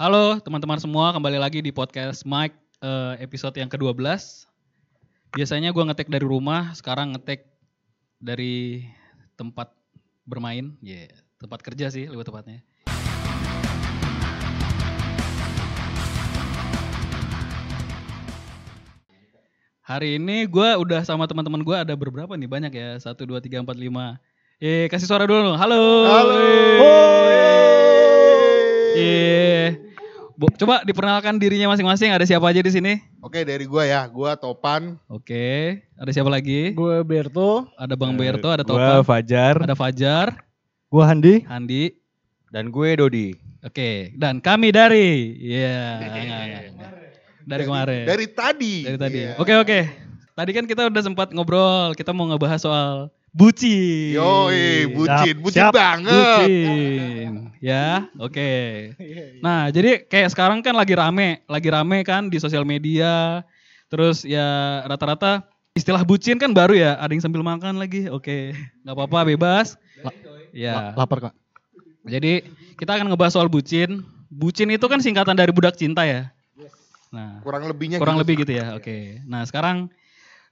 Halo teman-teman semua, kembali lagi di podcast Mike eh, episode yang ke-12. Biasanya gua ngetek dari rumah, sekarang ngetek dari tempat bermain, ya tempat kerja sih lebih tepatnya. Hari ini gua udah sama teman-teman gua ada beberapa nih, banyak ya. Satu, dua, tiga, empat, lima. Eh, kasih suara dulu. Halo. Halo. Iya. Bu- Coba diperkenalkan dirinya masing-masing. Ada siapa aja di sini? Oke dari gua ya, gua Topan. Oke. Ada siapa lagi? Gue Berto. Ada Bang Berto, ada Gue Topan, Fajar. ada Fajar, Gue Handi. Handi. Dan gue Dodi. Oke. Dan kami dari, iya. enggak, enggak, enggak. Dari kemarin. Dari tadi. Dari tadi. Iya. Oke oke. Tadi kan kita udah sempat ngobrol. Kita mau ngebahas soal bucin. Yoi, bucin, Siap, bucin siap. banget. Bucin. Ya, oke. Nah, jadi kayak sekarang kan lagi rame, lagi rame kan di sosial media. Terus ya rata-rata istilah bucin kan baru ya, ada yang sambil makan lagi. Oke, nggak apa-apa, bebas. Ya. Lapar kak. Jadi kita akan ngebahas soal bucin. Bucin itu kan singkatan dari budak cinta ya. Nah, Kurang lebihnya kurang gitu. lebih gitu ya. Oke. Nah, sekarang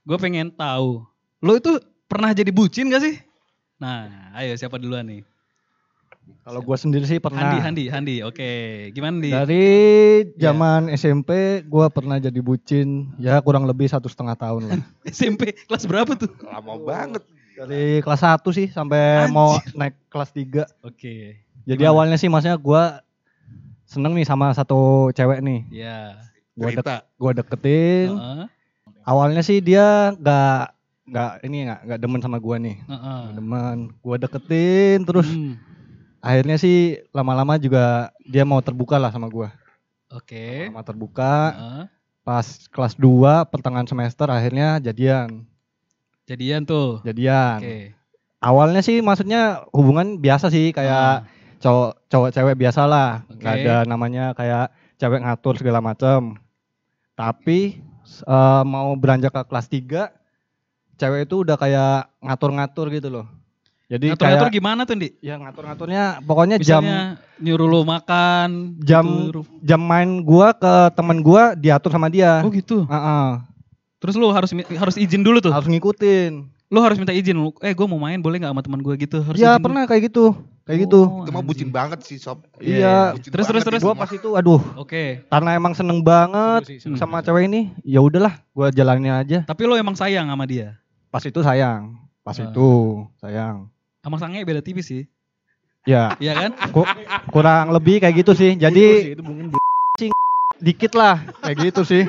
gue pengen tahu, lo itu pernah jadi bucin gak sih? Nah, ayo siapa duluan nih? Kalau gue sendiri sih pernah. Handi, Handi, Handi. Oke, gimana nih? Dari zaman SMP gue pernah jadi bucin. Ya kurang lebih satu setengah tahun lah. SMP kelas berapa tuh? Lama banget. Dari kelas 1 sih sampai mau naik kelas 3. Oke. Jadi Gimana? awalnya sih maksudnya gue seneng nih sama satu cewek nih. Ya. Gue dek, gua deketin. Heeh. Awalnya sih dia gak, nggak ini nggak nggak demen sama gue nih. Heeh. Nggak Demen. Gue deketin terus Hmm, akhirnya sih lama-lama juga dia mau terbuka lah sama gua Oke. Lama terbuka Heeh. pas kelas 2 pertengahan semester akhirnya jadian Jadian tuh. jadian Oke. awalnya sih maksudnya hubungan biasa sih kayak cowok cowok cewek biasa lah nggak Oke. ada namanya kayak cewek ngatur segala macam tapi eh, mau beranjak ke kelas 3 cewek itu udah kayak ngatur-ngatur gitu loh jadi Ngatur-ngatur kayak gimana tuh, Di? ya ngatur-ngaturnya pokoknya jam Misalnya nyuruh lo makan, Jam- gitu. jam main gua ke temen gua diatur sama dia. Oh gitu. Heeh. Terus lo harus harus izin dulu tuh. harus ngikutin. Lo harus minta izin. Lu, Eh, gue mau main boleh nggak sama teman gue gitu? Harus Iya izin pernah kayak gitu, kayak dulu. gitu. Oh, Itu mah bucin banget sih sob. Iya. Bucin Terus, terus, terus. Gua pas itu, aduh, Oke. karena emang seneng banget sama cewek ini, ya udahlah, gua jalanin aja. Tapi lo emang sayang sama dia. Pas itu sayang, pas Ah. itu sayang. Sama sangnya beda tipis sih. Ya, Iya kan? ku- kurang lebih kayak gitu sih. Jadi dikit lah, kayak gitu sih.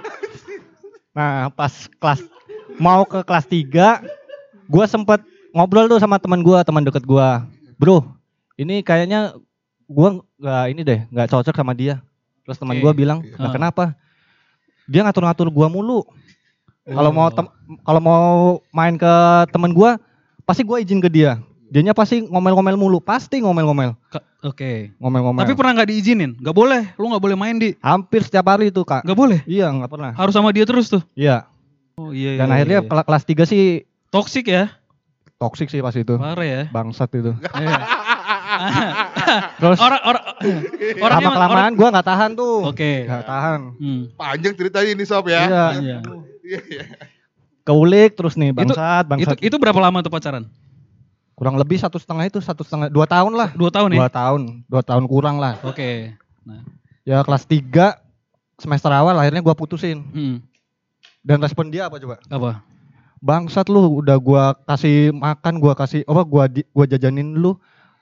Nah, pas kelas mau ke kelas 3, gua sempet ngobrol tuh sama teman gua, teman deket gua. Bro, ini kayaknya gua nggak ini deh, nggak cocok sama dia. Terus teman Oke. gua bilang, "Nah, Ah. kenapa?" Dia ngatur-ngatur gua mulu. Kalau mau kalau mau main ke teman gua, pasti gua izin ke dia. Dianya pasti ngomel-ngomel mulu, pasti ngomel-ngomel, Oke. ngomel-ngomel. Tapi pernah nggak diizinin? Gak boleh. Lo nggak boleh main di. Hampir setiap hari itu, Kak. Nggak boleh. Iya, nggak pernah. Harus sama dia terus tuh. Iya. Oh iya. Dan iya, akhirnya iya. kela- kelas 3 sih toksik ya. toksik sih pas itu. Parah ya. Bangsat itu. Iya. Terus orang orang orangnya lama kelamaan gua nggak tahan tuh. Oke. Nggak tahan. Hmm. Panjang ceritanya ini sob ya. Iya. Iya. Iya, iya. Keulik terus nih bangsat, Itu bangsat. itu berapa lama tuh pacaran? Kurang lebih satu setengah itu, satu setengah, dua tahun lah. Dua tahun ya? Dua tahun, dua tahun kurang lah. Oke. Nah. Ya kelas 3 semester awal akhirnya gua putusin. Hmm. Dan respon dia apa coba? Apa? Bangsat lu udah gua kasih makan, gua kasih apa gua di, gua jajanin lu.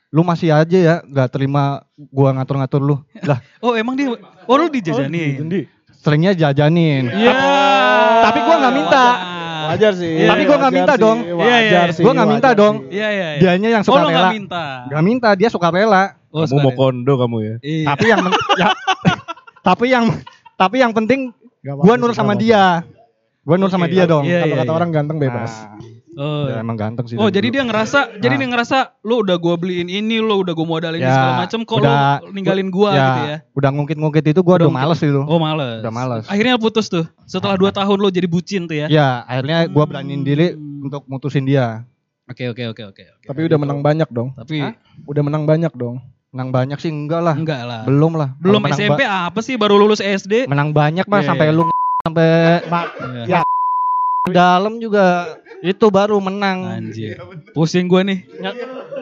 Lu masih aja ya nggak terima gua ngatur-ngatur lu. Lah, Oh emang dia Oh lu dijajanin. seringnya jajanin. Iya. Tapi gua nggak minta. Wajar sih. Iya, Tapi gua nggak minta sih, dong. Iya, iya. Wajar sih. Gua nggak minta dong. Iya iya. iya. Dianya yang Oh suka rela. nggak minta. Gak minta, dia suka rela. Oh, Kamu mau kondo kamu ya? Iya. Tapi yang ya, tapi yang tapi yang penting gua nurut sama dia. Gua nurut sama dia dong. Iya, Kalau iya, kata iya. orang ganteng bebas. Nah, Oh. ya emang ganteng sih. Oh jadi dulu. dia ngerasa, jadi Ah. dia ngerasa lu udah gua beliin ini, lu udah gua modalin ini Ya, segala macem, kok udah- lu ninggalin gua ya, gitu ya? Udah ngungkit-ngungkit itu gua Udah udah, males itu. Oh males. Udah males. Akhirnya putus tuh. Setelah dua tahun lu jadi bucin tuh ya? Ya, akhirnya gua beraniin diri Hmm. untuk mutusin dia. Oke oke oke oke. oke. Tapi udah menang banyak dong. Tapi Hah? Udah menang banyak dong. Menang banyak sih enggak lah. Enggak lah. Belum lah. Belum SMP apa sih baru lulus SD? menang banyak mah Iya, sampai iya. lu sampai Iya. Dalam juga itu baru menang. Anjir. Pusing gua nih.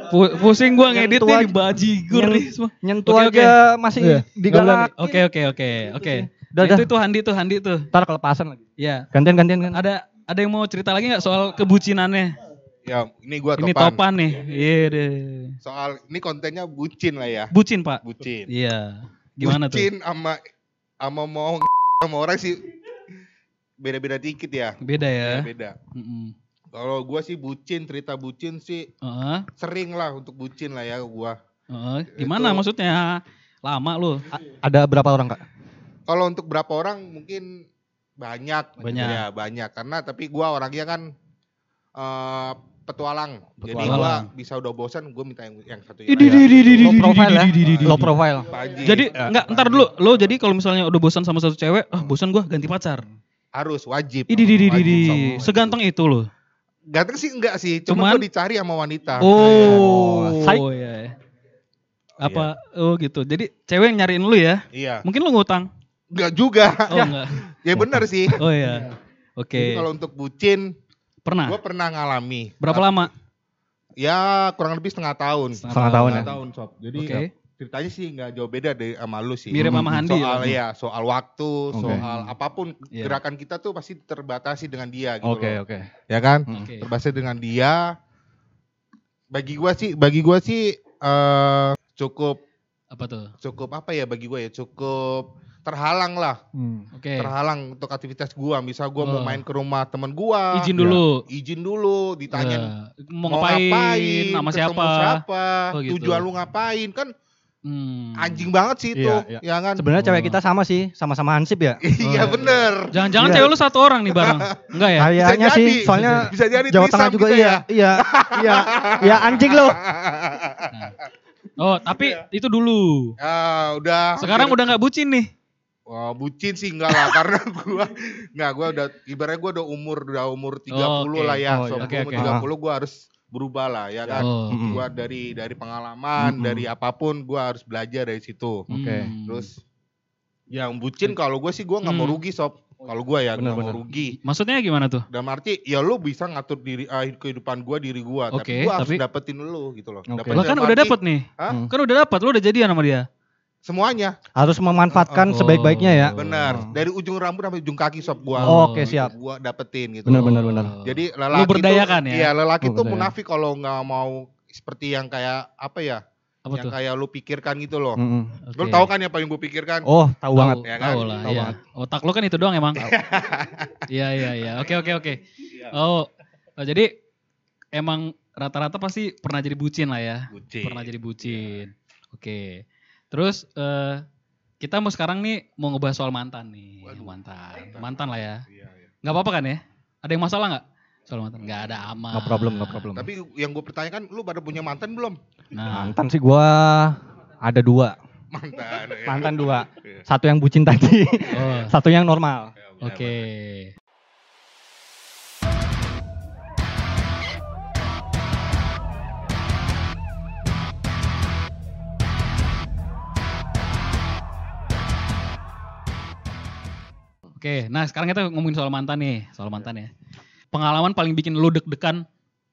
Pu- pusing gua ngeditnya aja. di bajigur Nyen- nih semua. Nyentuh Oke, oke. aja masih Iya. digalak. Oke oke oke oke. Udah. Itu itu Handi tuh Handi tuh. Ntar kelepasan lagi. Ya. Gantian gantian kan. Ada ada yang mau cerita lagi nggak soal kebucinannya? Ya, ini gua Ini topan. topan nih. Iya deh. Soal ini kontennya bucin lah ya. Bucin pak. Bucin. Iya. Gimana tuh? bucin sama sama mau sama orang sih beda-beda dikit ya. Beda ya. Beda. Mm-mm. Kalau gua sih bucin, cerita bucin sih Heeh, sering lah untuk bucin lah ya gua. heeh. Gimana Itu- maksudnya? Lama lu. A- ada berapa orang kak? Kalau untuk berapa orang mungkin banyak, Banyak. ya banyak karena tapi gua orangnya kan eh petualang. Jadi Petualang. gua bisa udah bosan, gua minta yang yang satu Idi, yang di, di, di, di, Low di, profile di, ya. di, di, di, di. Low profile. Jadi Ya, enggak, Pak ntar dulu. Lo jadi kalau misalnya udah bosan sama satu cewek, ah bosan gua ganti pacar. Harus wajib. Idi, di, di, di, Wajib di. sama wajib. Seganteng itu loh. Ganteng sih enggak sih, Cuman- cuma gua dicari sama wanita. Oh, Say- iya. iya. Apa? Oh gitu. Jadi cewek yang nyariin lu ya? Iya. Mungkin lu ngutang. Enggak juga. Oh enggak. ya benar sih. Oh iya. Oke. Jadi kalau untuk bucin, Pernah. gua pernah ngalami. Berapa lama? Ya kurang lebih setengah tahun. Setengah tahun ya. Setengah tahun sob. Jadi Oke. Ceritanya sih nggak jauh beda dari sama lu sih. Mirip sama Handi. soal ya? ya, soal waktu, Oke. soal apa pun Iya. gerakan kita tuh pasti terbatasi dengan dia gitu Oke loh. oke. Ya kan? Oke. Terbatasi dengan dia. Bagi gua sih, bagi gua sih eh cukup Apa tuh? cukup apa ya bagi gua ya? Cukup terhalang lah, Hmm. Oke. terhalang untuk aktivitas gua. Misal gua mau Oh. main ke rumah temen gua, Izin dulu. izin dulu, ditanya Eh, mau ngapain, sama ketemu siapa? siapa, Oh, gitu. tujuan lu ngapain kan Hmm. anjing banget sih itu, Iya, iya. ya kan? Sebenarnya cewek kita sama sih, sama-sama hansip ya. Iya Oh, bener. Jangan-jangan Iya. cewek lu satu orang nih bareng. Enggak ya? Kayaknya sih, soalnya Bisa jadi Jawa Tengah juga kita iya, ya. iya, iya, iya anjing lo. Oh, tapi Iya. itu dulu. Ah, udah. Sekarang udah nggak bucin nih. Wah, bucin sih enggak lah karena gua enggak gua udah ibaratnya gua udah umur udah umur 30 Oh, oke. lah ya. Oh, so, iya. Oke, gua umur oke. 30 gua harus berubah lah ya kan. Oh. Gua dari dari pengalaman, Mm-mm. dari apa pun gua harus belajar dari situ. Oke. Hmm. Terus yang bucin kalau gue sih gua nggak mau Hmm. rugi sob. Kalau gua ya nggak mau rugi. Maksudnya gimana tuh? Dalam arti ya lu bisa ngatur diri ah, kehidupan gua diri gua, Oke, tapi gua harus tapi- dapetin lu gitu loh. Oke. Dapetin Lo kan udah dapet nih. Hah? Hmm. Kan udah dapet, lu udah jadian sama dia. Semuanya, Harus memanfaatkan Oh. sebaik-baiknya ya. benar. Dari ujung rambut sampai ujung kaki sob gua. Oh, Oke, siap. Gua dapetin gitu. Benar, benar, benar. Jadi lelaki Lu berdayakan tuh, ya? Iya, lelaki Oh, tuh berdaya. munafik kalau nggak mau seperti yang kayak apa ya? Apa yang tuh? kayak lu pikirkan gitu loh. Mm-mm. Lu Oke. tahu kan apa yang gue pikirkan? Oh, tahu banget. Ya kan? Tahu lah, Tahu iya. banget. Otak lu kan itu doang emang. Iya, iya, iya. Oke, oke, oke. Oh, oh, jadi emang rata-rata pasti pernah jadi bucin lah ya. Bucin. Pernah jadi bucin. Oke. Terus eh kita mau sekarang nih mau ngebahas soal mantan nih. Waduh, mantan. mantan. Mantan lah ya. Iya, iya. Nggak apa-apa kan ya? Ada yang masalah nggak? Soal mantan? Nggak ada aman. No problem, no problem. Tapi yang gue pertanyakan, lu pada punya mantan belum? Nah, Mantan sih gua ada dua. Mantan. ya. Mantan dua. Iya. Satu yang bucin tadi, oh, satu yang normal. oke. Oke, nah sekarang kita ngomongin soal mantan nih, soal mantan ya. Pengalaman paling bikin lu deg-degan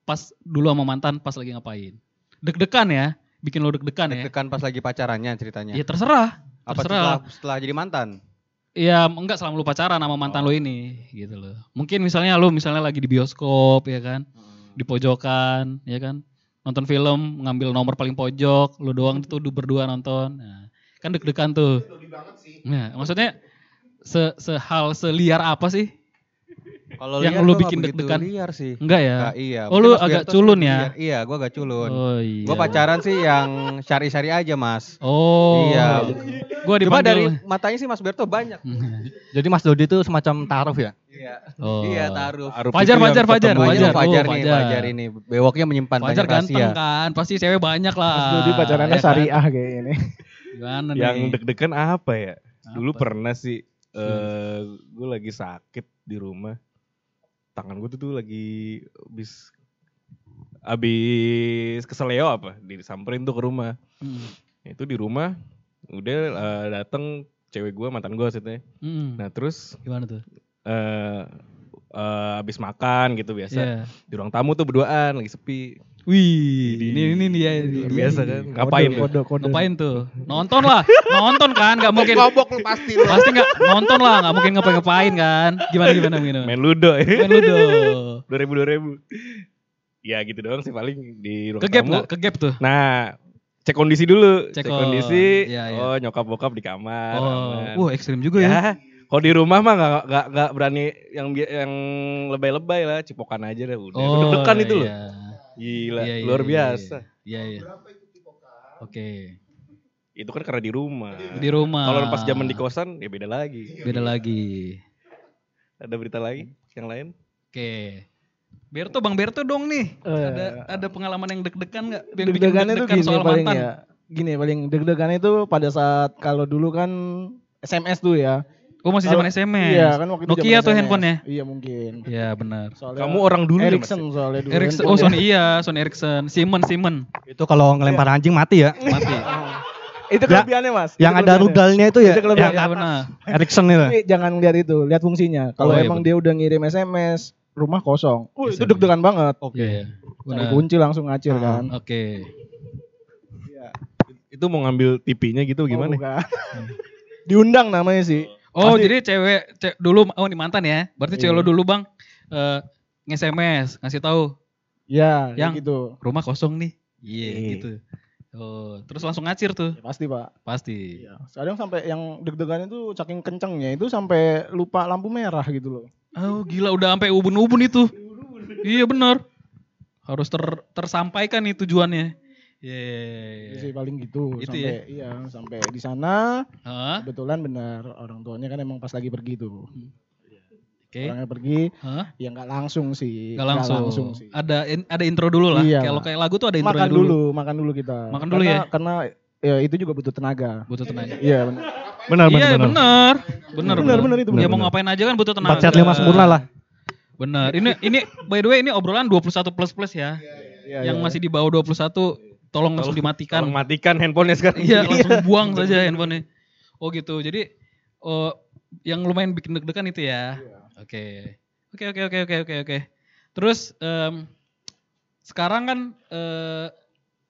pas dulu sama mantan pas lagi ngapain? Deg-degan ya, bikin lu deg-degan ya. Deg-degan pas lagi pacarannya ceritanya. Ya terserah, Apa terserah. setelah, setelah jadi mantan? Iya, enggak selama lu pacaran sama mantan lu ini, gitu loh. Mungkin misalnya lu misalnya lagi di bioskop ya kan, di pojokan, ya kan, nonton film, ngambil nomor paling pojok, lu doang tuh du- berdua nonton. Nah, kan deg-degan tuh. Nah, maksudnya se sehal seliar apa sih? Kalau Yang liar lu bikin deg-degan? Liar sih. Enggak ya? Nggak, iya. Oh, lu agak culun ya? liar. Iya, gua agak culun. Oh iya. Gua pacaran sih yang syari-syari aja, Mas. Oh. Iya. Gua Cuma dipanggil. dari matanya sih Mas Berto banyak. Jadi Mas Dodi itu semacam taruh ya? Iya. Oh. Iya, taruh. Fajar, Fajar, Fajar, Oh, Fajar. Fajar Oh, nih, Fajar. Fajar ini. Bewoknya menyimpan Fajar banyak ganteng rahasia. kan, pasti cewek banyak lah. Mas Dodi pacarannya ya kan? syariah kayak ini. Gimana yang nih? deg-degan apa ya? Dulu pernah sih eh gue lagi sakit di rumah. Tangan gue tuh, tuh lagi habis habis keseleo apa? Disamperin tuh ke rumah. Hmm. Itu di rumah udah eh, dateng cewek gua mantan gua maksudnya. Mm. Nah terus Gimana tuh? eh eh, abis makan gitu biasa. Iya. Di ruang tamu tuh berduaan lagi sepi. Wih, ini ini dia. Luar biasa kan. Ngapain tuh? Kode, kode. Ngapain tuh? Nonton lah, nonton kan, nggak mungkin. Mabok lu pasti lu. Pasti nggak nonton lah, nggak mungkin ngapain-ngapain kan? Gimana gimana gimana? Main ludo ya. Main ludo. dua ribu dua ribu. Ya gitu doang sih paling di ruang Ke gap tamu. nggak? Ke gap tuh. Nah, cek kondisi dulu. Cek Cek, kon- kondisi. iya, iya. Oh, nyokap bokap di kamar. Oh, aman. wah ekstrim juga ya. ya. Kalau di rumah mah nggak nggak nggak berani yang yang lebay-lebay lah, cipokan aja deh udah. Oh, Deg-degan itu loh. Iya. Gila, Iya, iya, luar iya, biasa. Iya iya. Oke. Itu kan karena di rumah. Di rumah. Kalau pas zaman di kosan ya beda lagi. Beda lagi. Ada berita lagi yang lain? Oke. Berto, Bang Berto dong nih. Eh. Ada ada pengalaman yang deg-degan nggak? Yang Deg-degannya tuh deg-degan gini soal paling mantan. ya. Gini paling deg-degan itu pada saat kalau dulu kan SMS tuh ya. Oh masih zaman SMS. Iya kan waktu itu Nokia SMS. handphonenya. Iya mungkin. Iya benar. Soalnya Kamu orang dulu ya, Ericsson Mas? soalnya dulu. Ericsson, oh. Sony iya, Sony Ericsson, Simon Simon Itu kalau ngelempar anjing mati ya. mati. Itu Ya, kelebihannya mas. yang Itu ada rudalnya itu ya. Itu kelebihan. Yang Iya benar. Ericsson itu. Tapi jangan lihat itu, lihat fungsinya. Kalau Oh, iya, emang dia udah ngirim SMS, rumah kosong. Uh, itu deg-degan banget. Oke. Cari Benar. kunci langsung ngacir kan. Oke. Itu mau ngambil TV-nya gitu gimana? Oh. Diundang namanya sih. Oh, Pasti- jadi cewek, ce- dulu oh ini mantan ya. Berarti cewek Iya. lo dulu, Bang. Eh nge-SMS, ngasih tahu Ya, Yang- yang gitu. rumah kosong nih. Iya, Iya. gitu. Oh, terus langsung ngacir tuh. Ya, pasti pak. Pasti. Iya. Kadang sampai yang deg-degan itu saking kencengnya itu sampai lupa lampu merah gitu loh. Oh, gila udah sampai ubun-ubun itu. iya benar. Harus ter- tersampaikan nih tujuannya. Iya. Itu sih paling gitu. Itu sampai iya sampai di sana Hah? kebetulan benar orang tuanya kan emang pas lagi pergi tuh. Oke. Orangnya pergi Hah? ya nggak langsung sih. Gak langsung. sih. Ada in- ada intro dulu lah. Iya. Kalau kayak lagu tuh ada intro Makan dulu. dulu. makan dulu kita. Makan dulu karena, ya? Karena ya itu juga butuh tenaga. Butuh tenaga. Iya benar. Benar iya benar. Benar Benar, benar, itu Ya benar, mau benar. ngapain aja kan butuh tenaga. Empat sehat lima sempurna lah. Benar. Ini ini by the way ini obrolan 21 plus plus ya. Iya, yang iya. masih di bawah 21 tolong langsung dimatikan. Tolong matikan handphonenya sekarang. Iya, langsung buang saja handphonenya. Oh gitu. Jadi oh yang lumayan bikin deg-degan itu ya. Oke. Oke oke oke oke oke oke. Terus em, sekarang kan eh,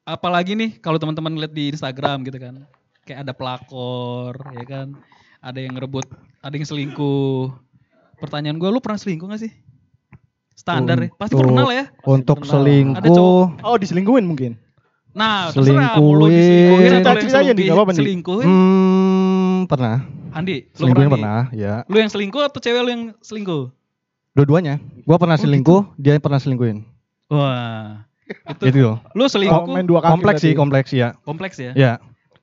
apalagi nih kalau teman-teman lihat di Instagram gitu kan. Kayak ada pelakor, ya kan. Ada yang ngerebut, ada yang selingkuh. Pertanyaan gue, lu pernah selingkuh gak sih? Standar ya. Pasti pernah lah ya. Untuk Pernah. Ada selingkuh. Oh diselingkuhin mungkin. Nah, Selingkuhin. diselingkuhin atau lu yang Cerita-cerita aja nih, selingkuhin- apa-apa nih. selingkuhin. Hmm, pernah. Andi, lu Selingkuhin pernah, ya. Lu yang selingkuh atau cewek lu yang selingkuh? Dua-duanya. Gua pernah selingkuh, dia pernah selingkuhin. Wah. Itu Gitu loh. lu Oh, selingkuh main dua kaki Kompleks sih, kompleks ya. kompleks ya? Ya.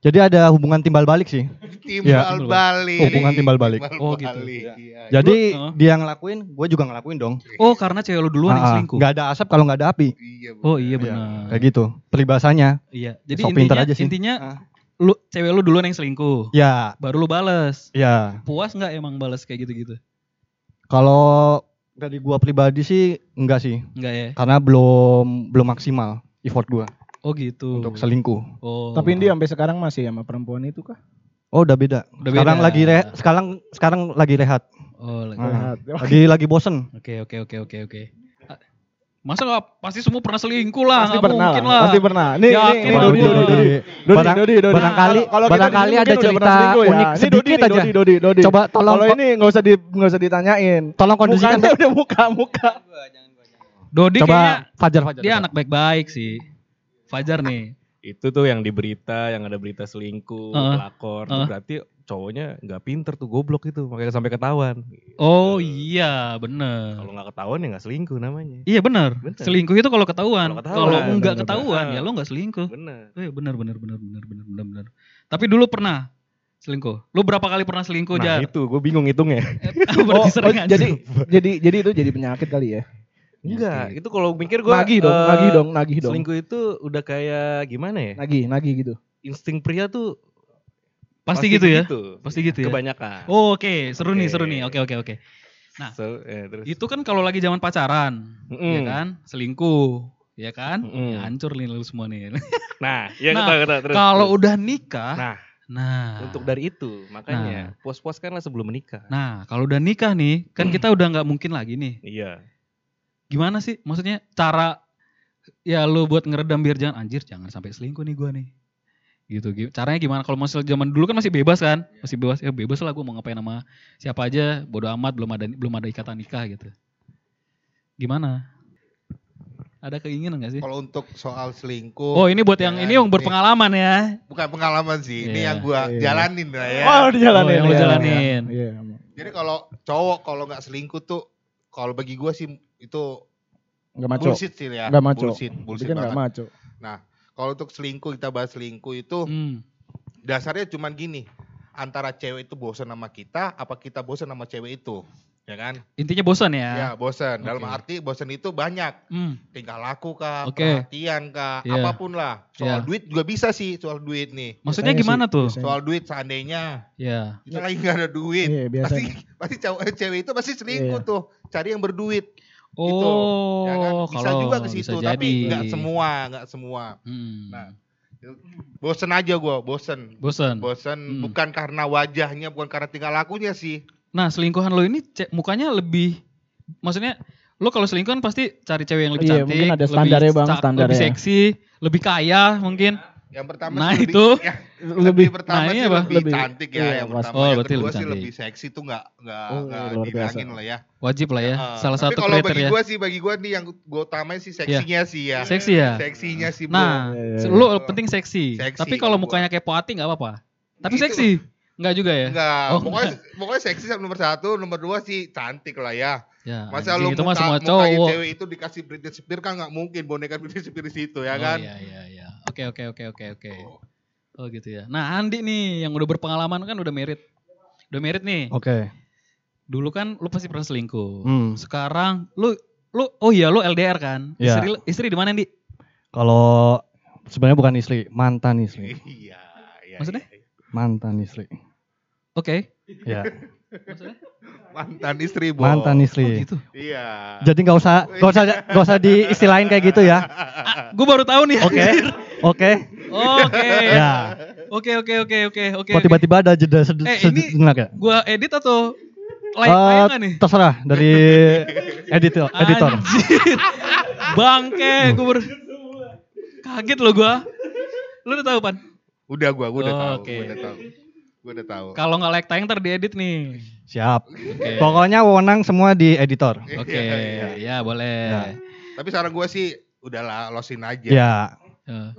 Jadi ada hubungan timbal balik sih. Timbal Iya. balik. Hubungan timbal balik. Timbal Oh, gitu. balik, iya. Jadi uh. dia ngelakuin, gue juga ngelakuin dong. Oh, karena cewek lu duluan yang Ah, ah. selingkuh. Nggak ada asap kalau nggak ada api. Iya, Oh iya Iya, benar. Kayak gitu. Peribahasanya. Iya. Jadi Sok pinter intinya aja sih. intinya Ah. lu cewek lu duluan yang selingkuh. Ya, Baru lu bales. ya. Puas nggak emang bales kayak gitu-gitu? Kalau dari gua pribadi sih enggak sih. Enggak ya? Karena belum belum maksimal effort gua Oh gitu. untuk selingkuh. Oh. Tapi dia sampai sekarang masih sama perempuan itu kah? Oh, udah beda. Udah sekarang beda. lagi re sekarang sekarang lagi rehat. Oh, lagi. Ah, Rehat. lagi lagi bosen. Oke oke oke oke oke. Ah, Masa nggak pasti semua pernah selingkuh lah? Pasti nggak pernah mungkin lah. lah. Pasti pernah. Nih, lah nih, gua. Dodi, Dodi, Dodi. Dodi, Barang- Dodi, Dodi. barangkali- Kalau barangkali ada cerita pernah selingkuh unik Ini sedikit Dodi, aja. Dodi, Dodi, Dodi. Coba tolong Kalau ini nggak usah di nggak usah ditanyain. Tolong kondisikan. Mukanya udah muka muka. Dodi kayaknya Coba Fajar Fajar. dia anak baik-baik sih. Fajar nih. Itu tuh yang di berita, yang ada berita selingkuh, Heeh. pelakor. Heeh. Berarti cowoknya nggak pinter tuh, goblok itu. Makanya sampai ketahuan. Oh iya bener. Kalau nggak ketahuan ya nggak selingkuh namanya. Iya bener. Bener. Selingkuh itu kalau ketahuan. Kalau Bener, ketahuan bener. ya lo nggak selingkuh. Bener. Eh bener bener bener bener bener bener bener. Tapi dulu pernah selingkuh. Lu berapa kali pernah selingkuh Nah Jar? itu, gue bingung hitungnya. Berarti Oh, sering oh, jadi jadi jadi itu jadi penyakit kali ya. Enggak, itu kalau mikir gue Nagih dong, nagih dong, nagih dong. Selingkuh itu udah kayak gimana ya? Nagih, nagih gitu. Insting pria tuh pasti, gitu ya. begitu. Pasti gitu ya. Kebanyakan. Oh, Oke, seru nih, Oke. seru nih. Oke, oke, oke. Nah, So, ya, terus. Itu kan kalau lagi zaman pacaran, Mm-mm. ya kan? Selingkuh, ya kan? Mm-mm. Ya, hancur nih lu semua nih. Nah, ya Nah, kata, kata, terus. Kalau terus. udah nikah, Nah, nah, untuk dari itu, makanya puas-puaskanlah sebelum menikah. nah kalau udah nikah nih, kan kita udah nggak mungkin lagi nih. Iya. Gimana sih? Maksudnya cara ya lu buat ngeredam biar jangan anjir, jangan sampai selingkuh nih gua nih. Gitu, gi- caranya gimana? Kalau masih zaman dulu kan masih bebas kan, masih bebas ya bebas lah gue mau ngapain sama siapa aja, bodo amat, belum ada belum ada ikatan nikah gitu. Gimana? Ada keinginan gak sih? Kalau untuk soal selingkuh, Oh ini buat yang ya, ini yang berpengalaman ya. bukan pengalaman sih, ini Iya. yang gua Iya. jalanin lah ya. Oh, dijalanin. Oh, yang lu ya. jalanin. Iya. Jadi kalau cowok kalau nggak selingkuh tuh, kalau bagi gua sih itu Enggak maco. bullshit sih ya. Enggak maco. Bullshit, bullshit Bikin enggak banget. maco. Kalau untuk selingkuh kita bahas selingkuh itu Hmm. dasarnya cuman gini, antara cewek itu bosan sama kita, apa kita bosan sama cewek itu, ya kan? Intinya bosan ya. Ya bosan. Dalam Oke. arti bosan itu banyak, Hmm. tingkah laku kah, Oke. perhatian kah, Iya. apa pun lah. Soal Iya. duit juga bisa sih, soal duit nih. Maksudnya Biasanya gimana sih, tuh? biasanya. Soal duit seandainya Ya. kita lagi nggak ada duit, Iya, pasti biasanya. pasti cowok cewek itu pasti selingkuh Iya. tuh, cari yang berduit. Oh, gitu, ya kan? Bisa kalau juga ke bisa situ, jadi. tapi nggak semua, nggak semua. Hmm. Nah, Bosen aja gua, bosen. bosan. Bosen Hmm. bukan karena wajahnya, bukan karena tingkah lakunya sih. Nah, selingkuhan lo ini ce- mukanya lebih maksudnya lo kalau selingkuh kan pasti cari cewek yang lebih Iya, cantik, mungkin ada lebih standarnya, Bang, standarnya. lebih seksi, lebih kaya mungkin. Yang pertama Nah, sih lebih, itu. ya, Lebih lebih pertama Nah, ini sih apa? lebih, Lebih- cantik ya iya, yang pas- pertama. oh, yang berarti kedua lebih sih cantik. lebih seksi tuh nggak nggak Oh, dibilangin lah ya. Wajib lah ya. Heeh. Salah Tapi satu kalau bagi kriteria. gua sih bagi gua nih yang gua utamain sih seksinya sih ya. Seksi ya? Seksinya sih bro. Nah, Iya, iya, se- iya. lo penting seksi. Seksi Tapi kalau kalau mukanya kayak Poati nggak apa-apa. Tapi Gitu. seksi. Enggak juga ya? Enggak, Oh, pokoknya pokoknya seksi sama nomor satu, nomor dua sih cantik lah ya. Ya, Masa lu itu muka, semua cowok. cewek itu dikasih Britney Spears kan nggak mungkin boneka Britney Spears di situ ya Oh, kan? Iya, iya, iya. Oke, oke, oke, oke, oke. Oh gitu ya. Nah, Andi nih yang udah berpengalaman kan udah merit. Udah merit nih. Oke. Dulu kan lu pasti pernah selingkuh. Hmm. Sekarang lu lu oh iya lu LDR kan? Iya. Istri istri di mana, Di? Kalau sebenarnya bukan istri, mantan istri. Iya, iya. Maksudnya? iya. Mantan istri. Oke. Ya, Maksudnya? Mantan istri, Bo. mantan Oh istri. gitu. Iya. Jadi nggak usah nggak usah nggak usah diistilahin kayak gitu ya. Gue baru tahu nih. Oke. Oke. Oke. Ya. Oke, oke, oke, oke, oke. Kok tiba-tiba ada jeda sed- Eh, ini- ya? Gua edit atau like Eh, tayangan nih? terserah dari editor. editor. Anjir. Bangke, gue ber... Kaget lo gua. Lu udah tahu, Pan? Udah gua, gua udah Oh, tahu, oke. gua udah tahu. Gua udah tahu. Kalau nggak like tayang ntar diedit nih. Siap. Oke. Pokoknya wewenang semua di editor. Oke, Iya, iya. ya boleh. Ya. Tapi saran gua sih udahlah losin aja. Ya. Ya,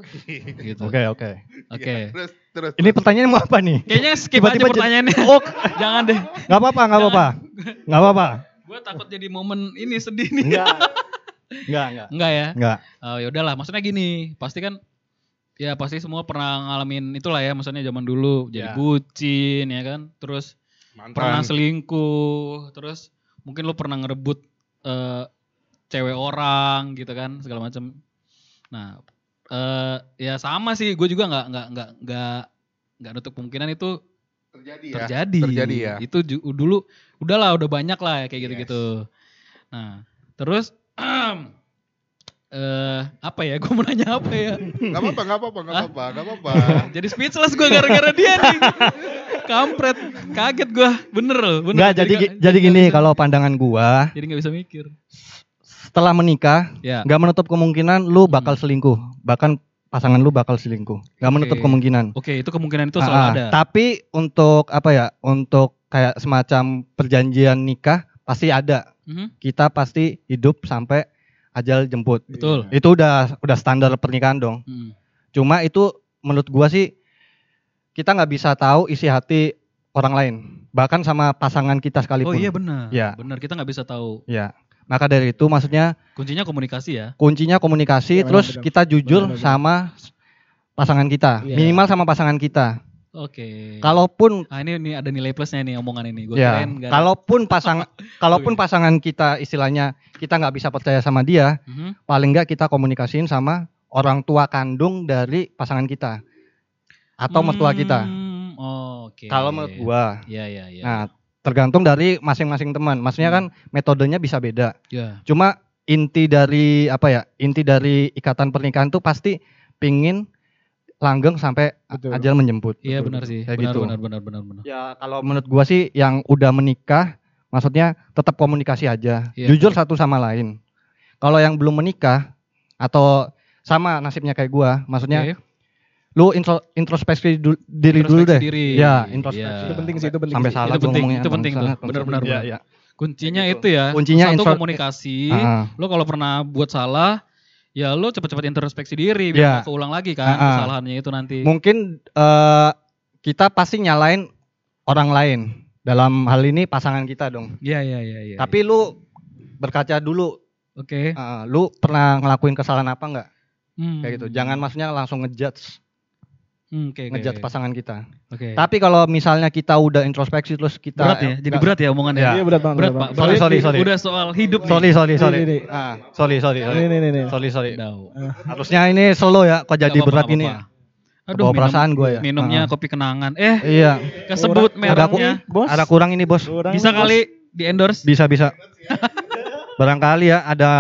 gitu. Oke, oke. Oke. Iya, Terus terus. Ini pertanyaan mau apa nih? Kayaknya skip aja pertanyaannya. Oh, Jangan deh. nggak apa-apa, nggak apa-apa. Nggak apa-apa. Gue takut jadi momen ini sedih nih. Enggak. Enggak, enggak. Enggak ya? Enggak. Oh, ya udahlah, maksudnya gini, pasti kan ya pasti semua pernah ngalamin itulah ya, maksudnya zaman dulu jadi Ya. bucin ya kan. Terus Mantan. pernah selingkuh, terus mungkin lu pernah ngerebut eh, cewek orang gitu kan, segala macam. Nah, eh ya sama sih, gue juga nggak nggak nggak nggak nggak nutup kemungkinan itu terjadi ya. terjadi. Terjadi ya. Itu dulu udahlah udah banyak lah ya kayak Yes. gitu-gitu. Nah, terus eh apa ya? Gue mau nanya apa ya? Gak apa-apa, gak apa-apa, gak apa-apa, gak apa-apa. Jadi speechless gue gara-gara dia nih. Kampret, kaget gue, bener loh. Bener. Enggak, jadi jadi nggak gini kalau pandangan gua, Jadi nggak bisa mikir. setelah menikah Ya. nggak menutup kemungkinan lu bakal selingkuh. Bahkan pasangan lu bakal selingkuh. Nggak menutup Oke. kemungkinan. Oke, itu kemungkinan itu Ah, selalu ah. ada. Tapi untuk apa ya? Untuk kayak semacam perjanjian nikah pasti ada. Mhm, Kita pasti hidup sampai ajal jemput. Betul. Itu udah udah standar pernikahan dong. Mhm. Cuma itu menurut gua sih kita nggak bisa tahu isi hati orang lain. Bahkan sama pasangan kita Oh sekalipun. iya benar. Ya. Benar, kita nggak bisa tahu. Ya. Maka dari itu maksudnya Kuncinya komunikasi ya. kuncinya komunikasi Iya, terus benar-benar. kita jujur Benar-benar. sama pasangan kita. Iya. Minimal sama pasangan kita. Oke. Kalaupun Ah ini, ini ada nilai plusnya nih omongan ini. Gue ya, keren. kalaupun pasang kalaupun pasangan kita istilahnya kita nggak bisa percaya sama dia, Mhm. paling nggak kita komunikasiin sama orang tua kandung dari pasangan kita atau mertua kita. Hmm, Oke. Kalau menurut gua. Iya, iya, iya. Nah, tergantung dari masing-masing teman. Maksudnya Hmm. kan metodenya bisa beda. Ya. Cuma inti dari apa ya? Inti dari ikatan pernikahan tuh pasti pingin langgeng sampai Betul. ajal menjemput. Iya Betul, benar betul. sih. Kayak Benar gitu. benar benar benar benar. Ya kalau menurut gua sih yang udah menikah, maksudnya tetap komunikasi aja, Iya, jujur satu sama lain. Kalau yang belum menikah atau sama nasibnya kayak gua, maksudnya Oke. lu intro- introspeksi du- diri dulu Introspeksi deh. diri. Ya, Iya. introspeksi. Itu penting sih, itu penting Sampai sih. salah Itu penting, ngomongnya, itu penting tuh. Benar-benar, Iya, benar. iya. Kuncinya Kayak itu ya. Kuncinya satu intro- komunikasi. Ah, Lo kalau pernah buat salah, ya lo cepet-cepet introspeksi diri biar nggak keulang lagi kan ah. kesalahannya itu nanti. mungkin eh, kita pasti nyalain orang lain. Dalam hal ini pasangan kita dong. Iya iya iya iya. Tapi lu berkaca dulu, oke. eh, lu pernah ngelakuin kesalahan apa enggak? Hmm. Kayak gitu. Jangan maksudnya langsung ngejudge, Hmm, oke, oke, ngejudge oke. pasangan kita. Oke. Tapi kalau misalnya kita udah introspeksi terus kita berat ya, jadi berat ya omongannya. Ya. Iya berat banget. Berat berat. Berat. Sorry, sorry, sorry. Udah soal hidup. Sorry, sorry, sorry. Ini, ini. Ah, sorry, sorry, sorry. Ini, ini, ini. Sorry, sorry. Tahu. Harusnya ini slow ya, kok jadi Nggak berat gini nggak ya. apa-apa. Aduh, Bawa minum, perasaan gue ya. minumnya Ah. kopi kenangan. Eh, Iya. kesebut Kurang- Ada, ku- mereknya. Bos. ada kurang ini, Bos. Kurang, Bisa bos. kali di endorse. Bisa, bisa. Barangkali ya ada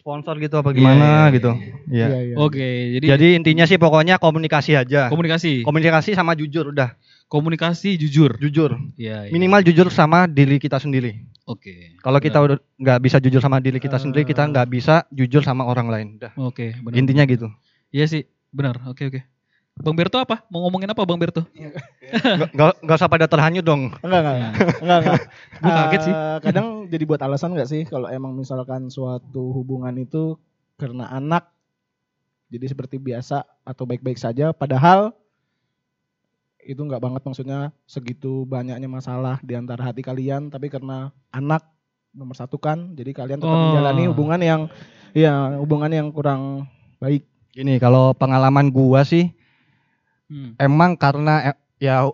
sponsor gitu apa gimana iya, gitu. Iya. Iya, iya. Oke, jadi, Jadi intinya sih pokoknya komunikasi aja. komunikasi. Komunikasi sama jujur udah. komunikasi jujur. Jujur. Iya. iya. Minimal jujur sama diri kita sendiri. Oke. Kalau kita udah nggak bisa jujur sama diri kita sendiri, kita nggak bisa jujur sama orang lain. Udah. Oke, benar. Intinya gitu. Iya sih, benar. Oke, oke. Bang Berto apa? Mau ngomongin apa Bang Berto? Nggak- Nggak nggak usah pada terhanyut dong. Enggak, enggak, enggak. enggak, enggak. Gua kaget sih. Eh, kadang jadi buat alasan enggak sih kalau emang misalkan suatu hubungan itu karena anak jadi seperti biasa atau baik-baik saja padahal itu enggak banget maksudnya segitu banyaknya masalah di antara hati kalian tapi karena anak nomor satu kan jadi kalian tetap Oh. menjalani hubungan yang ya hubungan yang kurang baik Gini, kalau pengalaman gua sih Hmm. emang karena eh, ya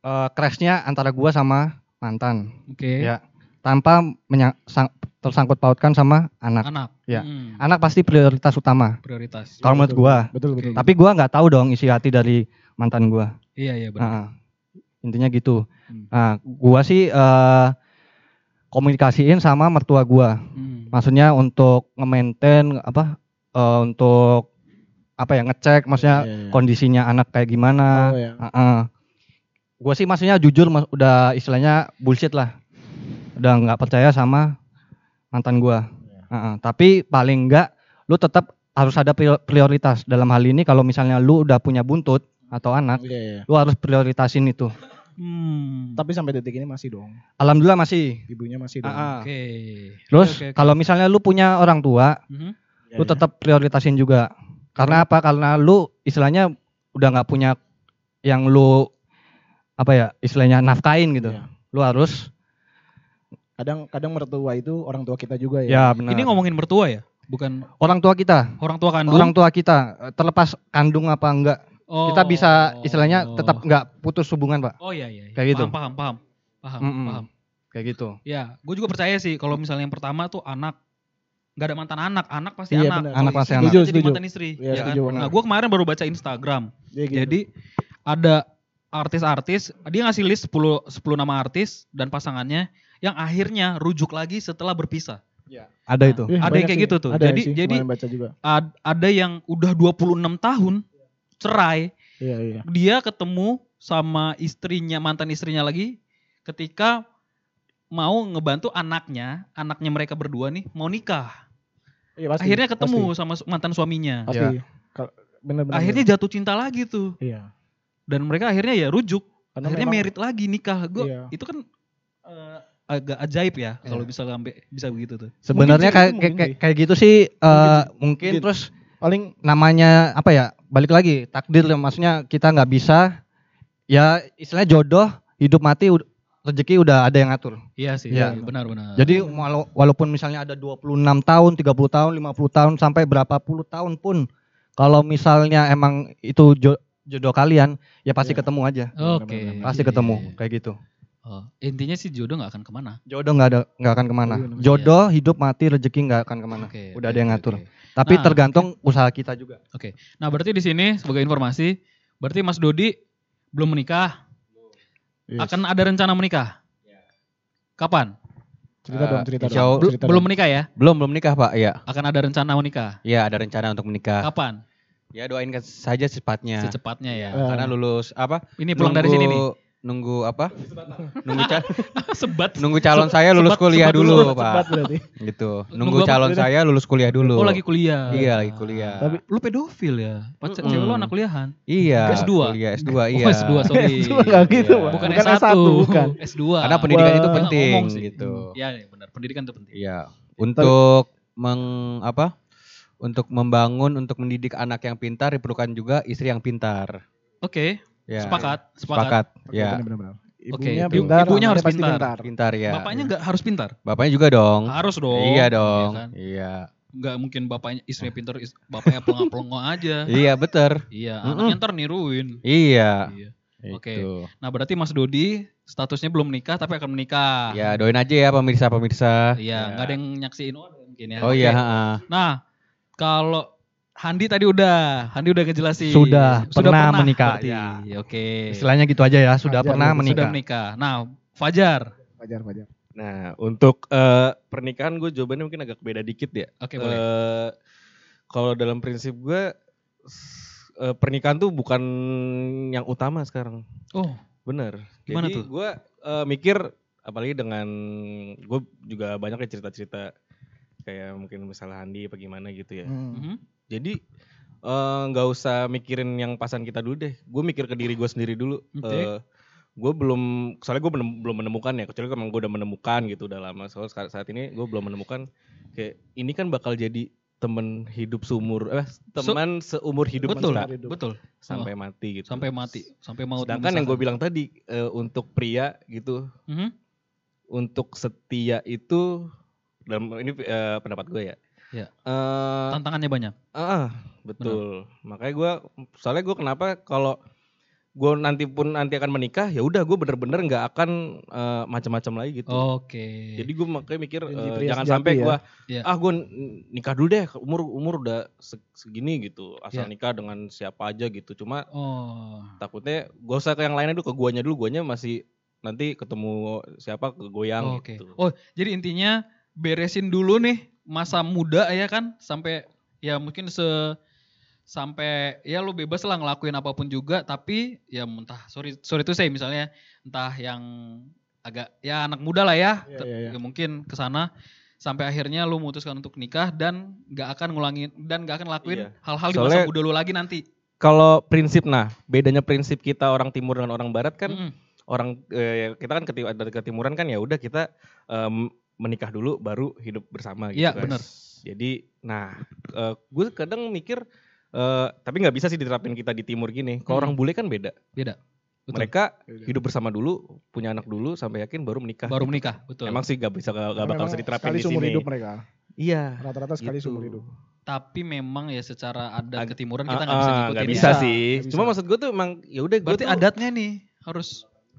eh, crashnya antara gua sama mantan. Oke. Ya. Tanpa menya- sang- tersangkut pautkan sama anak. Anak. Ya. Hmm, Anak pasti prioritas utama. prioritas. Kalau menurut gua. betul betul Tapi gua nggak tahu dong isi hati dari mantan gua. Iya, iya benar. Nah, intinya gitu. Hmm. Nah, gua sih eh, komunikasiin sama mertua gua. Hmm. Maksudnya untuk nge-maintain apa eh, untuk apa ya ngecek maksudnya Iya, iya. kondisinya anak kayak gimana. Oh, ya. Gue sih maksudnya jujur mas, udah istilahnya bullshit lah. Udah nggak percaya sama mantan gua. Heeh, tapi paling enggak lu tetap harus ada prior- prioritas dalam hal ini kalau misalnya lu udah punya buntut atau anak, Iya, iya. lu harus prioritasin itu. Hmm. tapi sampai detik ini masih dong Alhamdulillah masih. ibunya masih dong. Oke. Terus Oke, oke, oke. kalau misalnya lu punya orang tua, Mhm. Ya, lu ya. tetap prioritasin juga. Karena apa? Karena lu istilahnya udah nggak punya yang lu apa ya istilahnya nafkain gitu. Iya. Lu harus kadang kadang mertua itu orang tua kita juga ya. ya benar. Ini ngomongin mertua ya? Bukan orang tua kita, orang tua kandung? orang tua kita terlepas kandung apa enggak, Oh. kita bisa istilahnya tetap enggak putus hubungan, Pak. Oh iya iya. iya. Kayak gitu. Paham, paham, paham. Paham, Mm-mm. paham. Kayak gitu. Ya, gue juga percaya sih kalau misalnya yang pertama tuh anak nggak ada mantan anak, anak pasti Iya, anak. Anak pasti anak. jadi Setuju, mantan istri. Iya, ya kan? setuju. Nah, gue kemarin baru baca Instagram. Dia gitu. Jadi ada artis-artis, dia ngasih list 10 10 nama artis dan pasangannya yang akhirnya rujuk lagi setelah berpisah. Ada Nah, itu. Ih, ada yang kayak sih. gitu tuh. Ada Jadi- sih, jadi- baca juga. Ad- ada yang udah 26 tahun cerai, Iya iya. dia ketemu sama istrinya, mantan istrinya lagi ketika mau ngebantu anaknya, anaknya mereka berdua nih mau nikah. Iya pasti. Akhirnya ketemu pasti, sama mantan suaminya. Pasti. Kalau- Bener-bener. Akhirnya jatuh cinta lagi tuh. iya. Dan mereka akhirnya ya rujuk. Karena akhirnya memang- merit lagi nikah. Gue Iya. itu kan eh, agak ajaib ya kalau Iya. bisa sampai bisa begitu tuh. Sebenarnya kayak kayak, gitu sih eh, mungkin Mungkin. terus paling namanya apa ya? Balik lagi takdir ya, maksudnya kita nggak bisa ya istilahnya jodoh hidup mati rezeki udah ada yang ngatur. Iya sih, Iya. benar-benar. Jadi walau- walaupun misalnya ada 26 tahun, 30 tahun, 50 tahun sampai berapa puluh tahun pun kalau misalnya emang itu jo- jodoh kalian ya pasti Iya. ketemu aja. Oke. Benar-benar. Pasti Iya, ketemu iya, iya. kayak gitu. Oh, intinya sih jodoh nggak akan ke mana. Jodoh nggak ada nggak akan ke mana. Iya, benar. Jodoh hidup mati rezeki nggak akan ke mana. Oke. Udah oke, ada yang oke, ngatur. oke. Tapi Nah, tergantung usaha kita juga. Nah, berarti di sini sebagai informasi, berarti Mas Dodi belum menikah, Yes. akan ada rencana menikah. Kapan? Cerita Eh, dong, cerita insya dong. Cerita belum dong. menikah ya? Belum belum nikah pak. Iya. Akan ada rencana mau nikah. Iya ada rencana untuk menikah. Kapan? Ya doain saja secepatnya. Secepatnya ya. Eh. Karena lulus apa? Ini pulang dari sini nih. Nunggu apa? nunggu ca- Sebat. nunggu calon saya lulus sebat- kuliah sebat dulu, dulu, pak. Berarti. Gitu. Nunggu Nunggu apa? calon saya lulus kuliah dulu. Oh lagi kuliah. Iya lagi kuliah. Tapi Lu pedofil ya? Pacar Mm-mm. cewek lu anak kuliahan? iya. S2? Kuliah S2 Oh iya. S2 sorry. S2 nggak gitu, Iya. Pak. Bukan, Bukan S1. S1, bukan. S2. Karena pendidikan itu Wah. penting Ngomong sih. gitu. Iya benar, pendidikan itu penting. Iya. Untuk meng apa? Untuk membangun, untuk mendidik anak yang pintar diperlukan juga istri yang pintar. Oke, Ya. sepakat, sepakat. Sepakat. Ya. Benar-benar. Ibunya ibu- pintar, ibunya harus pasti pintar. Pintar ya. Bapaknya nggak harus pintar? Bapaknya juga dong. Harus dong. Iya dong. kan? Iya. Nggak mungkin bapaknya istrinya pintar, is- bapaknya pelongo-pelongo aja. Iya, betul. Iya, Mm-mm. anaknya ntar niruin. Iya. Iya. Oke. Itu. Nah berarti Mas Dodi statusnya belum menikah tapi akan menikah. Ya, doain aja ya pemirsa-pemirsa. Iya, nggak ada yang nyaksiin oh, mungkin ya. Oh Oke. iya, heeh. Nah, kalau Handi tadi udah, Handi udah ngejelasin. Sudah, pernah menikah, berarti. ya. Oke. Istilahnya gitu aja ya, sudah Wajar, pernah menikah. Sudah menikah. Nah, Fajar. Wajar, wajar. Nah, untuk eh, pernikahan gue jawabannya mungkin agak beda dikit ya. Oke, boleh. Eh, kalau dalam prinsip gue eh, pernikahan tuh bukan yang utama sekarang. Oh, Bener. Gimana Jadi tuh? gue eh, mikir apalagi dengan gue juga banyak ya cerita-cerita kayak mungkin misalnya Handi apa gimana gitu ya. Hmm. mhm. Jadi eh, nggak usah mikirin yang pasan kita dulu deh. Gue mikir ke diri gue sendiri dulu. Oke. gue belum, soalnya gue belum menemukan ya. Kecuali emang gue udah menemukan gitu udah lama. Soalnya saat, saat ini gue belum menemukan kayak ini kan bakal jadi temen hidup seumur, eh teman seumur hidup betul, kita hidup. betul. sampai mati gitu. Sampai mati, sampai mau. Sedangkan yang gue bilang tadi eh, untuk pria gitu, Mhm. untuk setia itu dalam ini eh, pendapat gue ya. Ya. Eh, Tantangannya banyak. Ah, betul. Makanya gue, soalnya gue kenapa kalau gue nanti pun nanti akan menikah, ya udah gue bener-bener nggak akan eh, macam-macam lagi gitu. Oke. Jadi gue makanya mikir pria jangan sampai ya. gue, Iya. ah gue nikah dulu deh, umur umur udah se- segini gitu, asal Iya. nikah dengan siapa aja gitu. Cuma Oh. takutnya gue usah ke yang lainnya dulu, ke guanya dulu, guanya masih nanti ketemu siapa ke goyang Oke. gitu. Oh, jadi intinya beresin dulu nih masa muda ya kan sampai ya mungkin se sampai ya lu bebas lah ngelakuin apa pun juga tapi ya entah sorry sorry itu saya misalnya entah yang agak ya anak muda lah ya, Te- iya, iya. ya mungkin ke sana sampai akhirnya lu memutuskan untuk nikah dan nggak akan ngulangin dan nggak akan ngelakuin Iya. hal-hal di masa muda lu lagi nanti. Kalau prinsip, nah bedanya prinsip kita orang timur dengan orang barat kan, Mm-mm. orang eh, kita kan keti- dari ketimuran kan ya udah kita em, menikah dulu baru hidup bersama gitu Iya, kan. benar. Jadi nah gue kadang mikir eh, tapi nggak bisa sih diterapin kita di timur gini. Kalau Hmm. orang bule kan beda. Beda. Betul. Mereka Beda. hidup bersama dulu, punya anak dulu sampai yakin baru menikah. Baru menikah, betul. Emang sih gak bisa gak, Karena bakal bisa diterapin sekali di sini. hidup mereka. Iya. Rata-rata sekali gitu. seumur hidup. tapi memang ya secara adat Ag- ketimuran kita Ah, nggak bisa ah, ngikutin nggak ya. bisa Nggak sih. bisa. Cuma maksud gue tuh emang ya udah gue Berarti tuh adatnya nih harus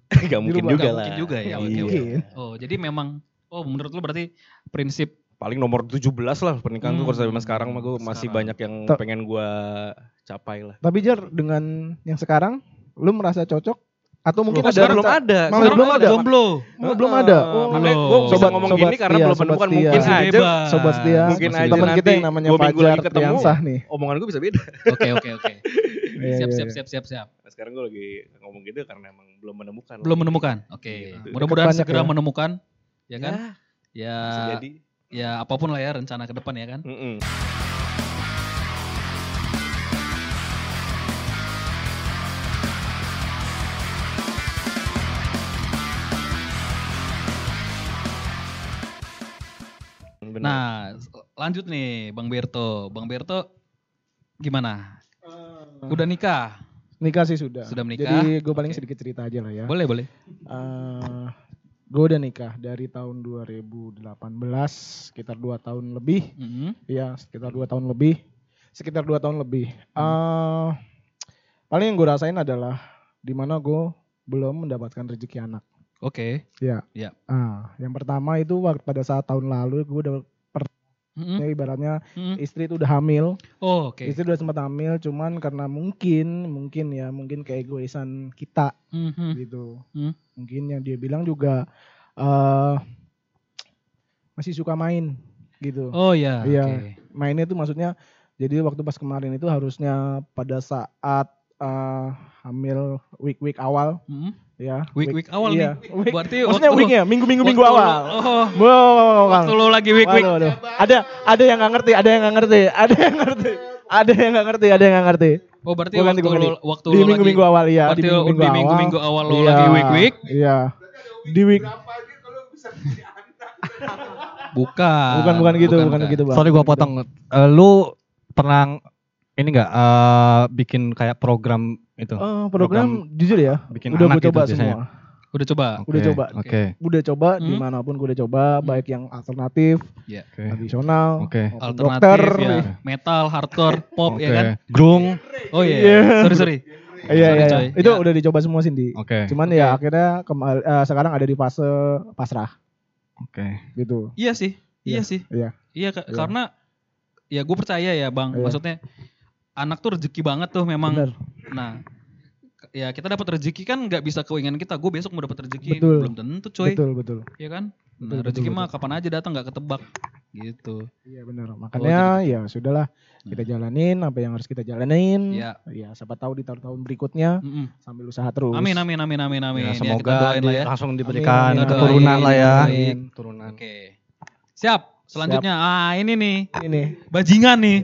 gak mungkin juga nggak lah. mungkin juga ya. Oke, Iya. oke. Mungkin. Oh, jadi memang oh menurut lu berarti prinsip paling nomor 17 lah pernikahan Hmm. kalau zaman sekarang mah gue masih Sekarang. banyak yang Ta- pengen gue capai lah. Tapi Jar dengan yang sekarang, lu merasa cocok? Atau mungkin Loh, ada belum ada. Malah belum ada. Jomblo. Belum ada. Oh, belum. gue Sobat- ngomong sobat gini karena belum sobat menemukan setia. mungkin aja. Sobat setia, Mungkin aja teman kita yang namanya Fajar ketemu, Triansah nih. omongan gue bisa beda. Oke, oke, oke. Iya, Siap, iya, siap, iya. siap, siap, siap. Nah, sekarang gue lagi ngomong gitu karena emang belum menemukan. Belum lagi. menemukan. Oke. Gitu. Mudah-mudahan segera ya. menemukan ya kan? Ya, Ya jadi. ya apa pun lah ya rencana ke depan ya kan. Mm-mm. Bener. Nah, lanjut nih Bang Berto. Bang Berto gimana? Udah nikah? Nikah sih sudah. Sudah menikah? Jadi gue paling Oke. sedikit cerita aja lah ya. Boleh, boleh. Eh, gue udah nikah dari tahun 2018, sekitar 2 tahun lebih. Mhm. Iya, sekitar 2 tahun lebih. Sekitar 2 tahun lebih. Eh, paling yang gue rasain adalah di mana gue belum mendapatkan rezeki anak. Oke. Ya. Ya. Ah, yang pertama itu waktu pada saat tahun lalu gue Mhm. ya ibaratnya Mhm. istri itu udah hamil. Oh, oke. Istri udah sempat hamil, cuman karena mungkin, mungkin ya, mungkin keegoisan kita Mhm. gitu. Hmm. Mungkin yang dia bilang juga eh masih suka main gitu. Oh iya. Iya. oke. Mainnya itu maksudnya jadi waktu pas kemarin itu harusnya pada saat eh, hamil week-week awal Hmm. Ya. Week-week awal iya. nih. Week- Berarti maksudnya waktu- weeknya minggu-minggu minggu waktu awal. Oh, Wow, waktu lu lagi week-week. Waduh, waduh. Ada ada yang nggak ngerti, ada yang nggak ngerti, ada yang ngerti, ada yang nggak ngerti, ada yang nggak ngerti. Oh berarti Gua ganti, waktu ganti. waktu di lu minggu-minggu lagi, awal iya, berarti di minggu-minggu di awal. minggu-minggu awal lu Iya, lagi week-week. Iya. Di week Bukan. bukan bukan gitu, bukan, gitu, Bang. Sorry gua potong. Eh, lu pernah ini enggak eh, bikin kayak program itu? Eh, program, jujur ya, bikin udah anak gue coba gitu biasanya. semua. Udah coba. udah Oke, coba. Oke. Udah coba Hmm. di mana pun gue udah coba, baik yang alternatif, Iya. Oke. tradisional, Oke. maupun Alternatif dokter. ya. Metal, hardcore, pop Oke. ya kan. Grung. Oh iya. Iya. Sorry sorry. Iya, Sorry, iya, coy. iya. Itu Ya. udah dicoba semua Cindy. Oke. Cuman ya akhirnya eh, sekarang ada di fase pasrah Oke. gitu. Iya sih. Iya, sih. Iya. Iya Iya. karena ya gue percaya ya Bang. Iya. Maksudnya anak tuh rezeki banget tuh memang. Bener. Nah, ya kita dapat rezeki kan nggak bisa keinginan kita. Gue besok mau dapat rezeki Betul. belum tentu coy. Betul, betul. Iya kan? Nah, Betul, rezeki betul, mah betul. kapan aja datang nggak ketebak. Gitu. Iya benar. Makanya ya sudahlah kita jalanin apa yang harus kita jalanin. Iya. Ya siapa tahu di tahun-tahun berikutnya Mm-mm. sambil usaha terus. Amin amin amin amin amin. Ya, Ya, kita semoga lah di- ya. langsung diberikan Amin, amin. keturunan lah ya. Amin. Turunan. Oke. Siap. Selanjutnya ah ini nih Ini bajingan nih.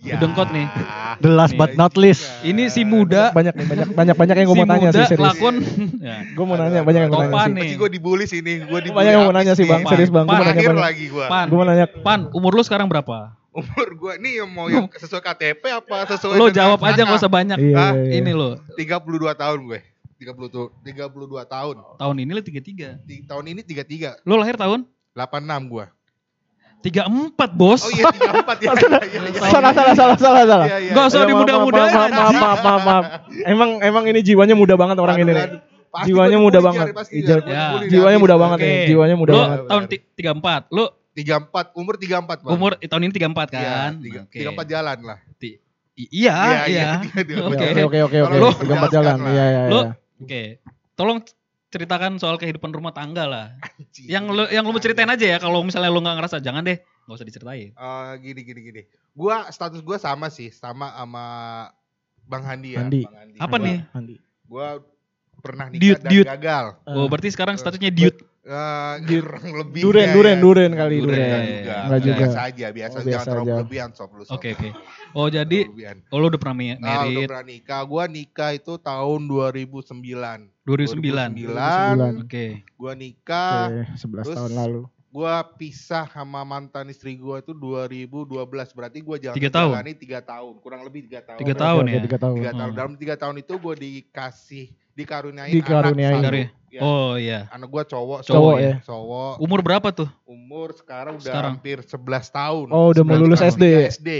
Ya. Dengkot nih. The last but not least. Ini si muda banyak nih, banyak banyak banyak yang gue si mau tanya muda sih serius. lakon ya. Gue mau nanya banyak yang mau nanya sih. nih. Pasti gue dibully sini, gue dibully. Banyak yang mau nanya sih bang, serius bang. Gue mau nanya banyak. lagi gue. Pan, Gue mau nanya. Pan, umur lu sekarang berapa? Umur gue nih yang mau yang sesuai KTP apa sesuai Lo jawab aja gak usah banyak. Iya, Ah, iya, iya. Ini lo, 32 tahun gue. 30 tuh, 32 tahun. tahun ini lo 33. Di, tahun ini 33, Lo lahir tahun? 86 gue. 34 bos. Oh iya 34 ya. iya, iya. Salah salah salah salah salah. Iya, iya. Gak usah maaf, dimudah-mudahan. Maaf, maaf, maaf, maaf. Emang emang ini jiwanya muda banget orang ini nih. Aduh, pasti Jiwanya gua muda banget. Ya. Jiwanya muda banget nih. Jiwanya muda banget. tahun ti- 34. Lo 34, umur 34 bang. umur eh, tahun ini 34 Iya, kan? tiga-. 34 jalan lah. Iya, iya. tiga- tiga- Oke. Oke oke oke lu Tiga empat jalan. Iya iya Lo iya. oke. Tolong ceritakan soal kehidupan rumah tangga lah. Anjing. Yang lo yang lo mau ceritain aja ya kalau misalnya lo nggak ngerasa jangan deh, nggak usah diceritain. Eh, gini gini gini. Gua status gua sama sih, sama sama Bang Handi ya. Handi. Bang Handi. Apa Gua- nih? Andi. Gua pernah nikah Diut, dan diut. gagal. Oh, berarti sekarang statusnya diut. Eh, kurang lebih Duren ya, duren ya. duren kali Duren, duren. ya, juga. Enggak juga. Biasa aja, biasa, Oh, jangan biasa terlalu aja. berlebihan sob lu. Oke, oke. Oh, jadi oh, lo udah pernah mi- Ah, udah merit pernah nikah. Gua nikah itu tahun 2009. 2009. 2009. Oke. Gua nikah, Oke, 11 Terus- tahun lalu. Gua pisah sama mantan istri gua itu 2012. Berarti gua jalan Tiga tahun? jalani 3 tahun, kurang lebih 3 tahun. Tiga tahun ya? Tiga tahun. Tiga tahun. Hmm. Dalam tiga tahun itu gue dikasih dikaruniain Dikaruniain. anak satu. Ya, Oh iya. Anak gue cowok, Cowok cowok ya? Cowok. Umur berapa tuh? Umur sekarang udah Sekarang? hampir 11 tahun. Oh, udah mau 11 lulus. SD. SD.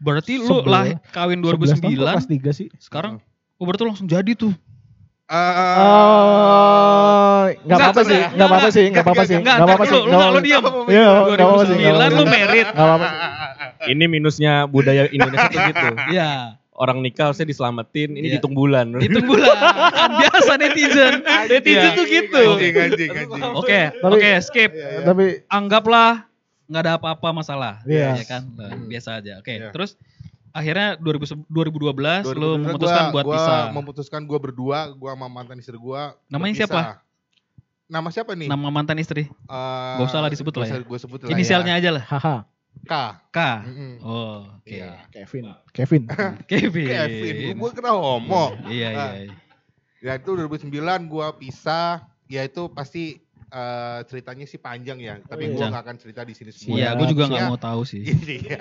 Berarti lu lah kawin 11 tahun kok 2009. Kelas 3 sih. Sekarang oh berarti lu langsung jadi tuh. Enggak Enggak, apa-apa sih, enggak, enggak apa-apa sih, enggak apa-apa sih. Enggak, Enggak apa-apa sih. lu, lu enggak, lu diam. Iya, enggak apa-apa sih. 2009 lu merit. Enggak apa-apa. Ini minusnya budaya Indonesia tuh gitu. Iya. Orang nikah harusnya diselamatin, ini Iya. dihitung bulan. Itu bulan. Kan biasa netizen. Netizen tuh gitu. Anjing, anjing, anjing. Oke, oke, skip. Iya, iya. Tapi Anggaplah nggak ada apa-apa masalah. Iya. Ya kan? Nah, biasa aja. Oke, terus akhirnya 2000 2012 lu 2012 memutuskan gua- buat gua pisah. memutuskan gue berdua, gue sama mantan istri gue. Namanya siapa? Nama siapa nih? Nama mantan istri. Eh, Gak usah lah disebut lah ya. Gue sebut lah Inisialnya ya. aja lah. haha, K. K. Mm-mm. Oh, oke. Iya. Kevin. Kevin. Kevin. Kevin, gue kena homo. Iya, iya. Ah. iya. Ya itu 2009 gua pisah, ya itu pasti eh, ceritanya sih panjang ya, tapi iya. gua nggak akan cerita di sini semua. Iya, gue juga nggak Intinya- mau tahu sih. Iya.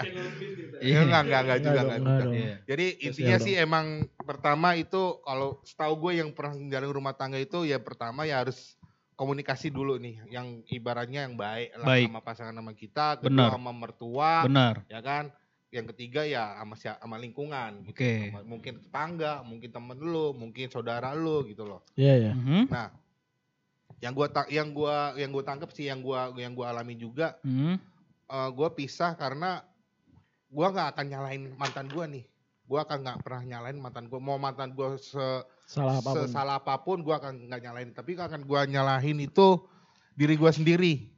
Iya. Enggak, enggak, enggak juga Enggak enggak dong, juga. enggak dong. Iya. Jadi intinya sih emang pertama itu kalau setahu gue yang pernah menjalani rumah tangga itu ya pertama ya harus komunikasi dulu nih, yang ibaratnya yang baik lah Baik. sama pasangan sama kita, kedua Benar. sama mertua, Benar. ya kan. Yang ketiga ya sama sama lingkungan. gitu. Oke. Sama- Mungkin tetangga, mungkin temen lu, mungkin saudara lu gitu loh. Iya, iya. Mhm. Nah, yang gua ta- yang gua yang gua tangkap sih yang gua yang gua alami juga Mhm. eh, gua pisah karena gua nggak akan nyalain mantan gua nih. Gua akan nggak pernah nyalain mantan gua. Mau mantan gua se Salah apa pun. sesalah apa pun gua akan nggak nyalain, tapi akan gua nyalahin itu diri gua sendiri.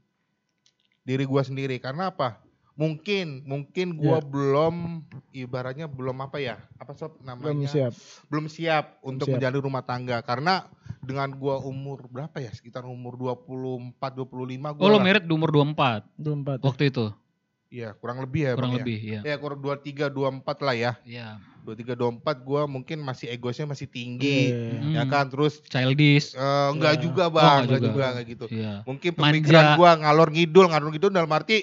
diri gua sendiri karena apa? Mungkin mungkin gua belum ibaratnya belum apa ya? Apa sob namanya? Belum siap. belum siap untuk siap. menjalani rumah tangga karena dengan gua umur berapa ya? Sekitar umur 24 25 gua Oh lo merit di umur 24 Itu empat. waktu itu. Iya, kurang lebih ya. kurang ya? lebih ya. Ya, kurang 23 24 lah ya. Iya. 23 24 gua mungkin masih egoisnya masih tinggi. Iya. Ya Hmm. kan terus Childish. eh, enggak Iya. juga Oh, Bang, enggak enggak juga. juga enggak gitu. Iya. Mungkin Manja. pemikiran gua ngalor ngidul, ngalor ngidul dalam arti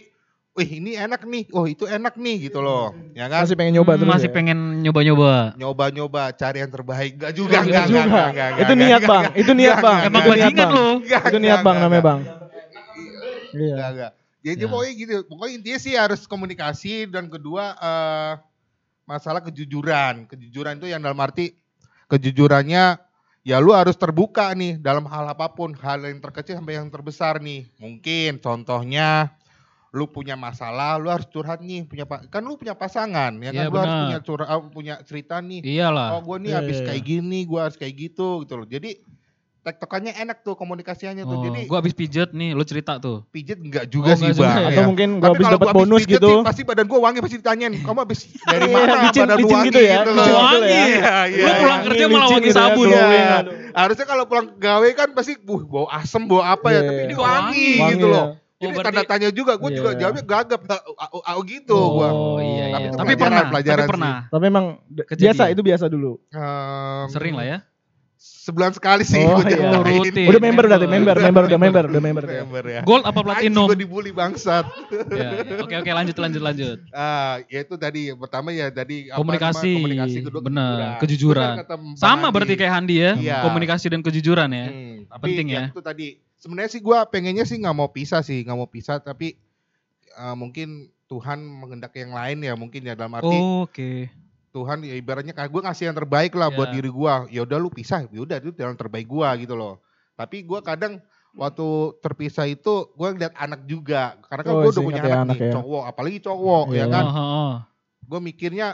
Wih ini enak nih, oh itu enak nih gitu loh, ya kan? Masih pengen nyoba Hmm, terus masih ya? pengen nyoba-nyoba. Nyoba-nyoba, cari yang terbaik, enggak juga, Enggak enggak, juga. enggak, enggak, enggak, Itu niat enggak, bang, enggak. itu niat bang. Emang Itu niat, bajingan Bang. lo. Enggak, Itu niat bang namanya bang. Iya. Enggak, enggak. Jadi Ya. pokoknya gitu, pokoknya intinya sih harus komunikasi dan kedua eh, masalah kejujuran. Kejujuran itu yang dalam arti kejujurannya ya lu harus terbuka nih dalam hal apa pun, hal yang terkecil sampai yang terbesar nih. Mungkin contohnya lu punya masalah, lu harus curhat nih, punya kan lu punya pasangan ya kan Iya, lu harus punya curhat punya cerita nih. Iyalah. Oh, gue nih Iya, habis iya, kayak gini, gue harus kayak gitu gitu loh. Jadi tektokannya enak tuh komunikasinya tuh. Oh, Jadi gua habis pijet nih, lu cerita tuh. pijet enggak juga Oh, sih, enggak Bang. ya? Atau Ya. mungkin gua habis dapat bonus pijet gitu. sih, pasti badan gua wangi pasti ditanyain, kamu habis dari Iya, mana licin- badan lu licin wangi gitu ya, gitu loh. ya. Iya, iya. Lu pulang Wangi, kerja malah licin wangi gitu ya, sabun. Iya. Aduh. Harusnya kalau pulang gawe kan pasti buh bau asem, bau apa ya, Iya, tapi iya. ini Wangi. wangi, Wangi gitu ya. Loh. Oh, berarti- tanda tanya juga, gua juga Iya. jawabnya gagap, au, au gitu Oh, gua. iya, iya. Tapi Tapi pernah, pelajaran tapi pernah. Tapi emang Kejadian. biasa itu biasa dulu. Em, Sering lah ya. Sebulan sekali sih Oh, gua iya. jalanin. Rutin. Udah member member, member, udah member, udah member. Member ya. Gold apa Anjing platinum? gua dibully bangsat. Ya, ya. Oke oke lanjut lanjut lanjut. Ah, ya itu tadi yang pertama ya tadi apa Komunikasi, namanya, komunikasi kedua benar, kejujuran. kejujuran. Sama berarti kayak Handi ya, Iya. komunikasi dan kejujuran ya. Hmm, Penting yang ya. Itu tadi sebenarnya sih gua pengennya sih nggak mau pisah sih, nggak mau pisah tapi eh, mungkin Tuhan menghendaki yang lain ya mungkin ya dalam arti Oh, Oke. Tuhan ya ibaratnya kayak gue ngasih yang terbaik lah buat Ya. diri gua. Ya udah lu pisah, ya udah itu yang terbaik gua gitu loh. Tapi gua kadang waktu terpisah itu gua lihat anak juga karena kan Oh, gua udah punya ya, anak, anak nih ya. cowok apalagi cowok Iya. ya kan Oh, oh, oh. gue mikirnya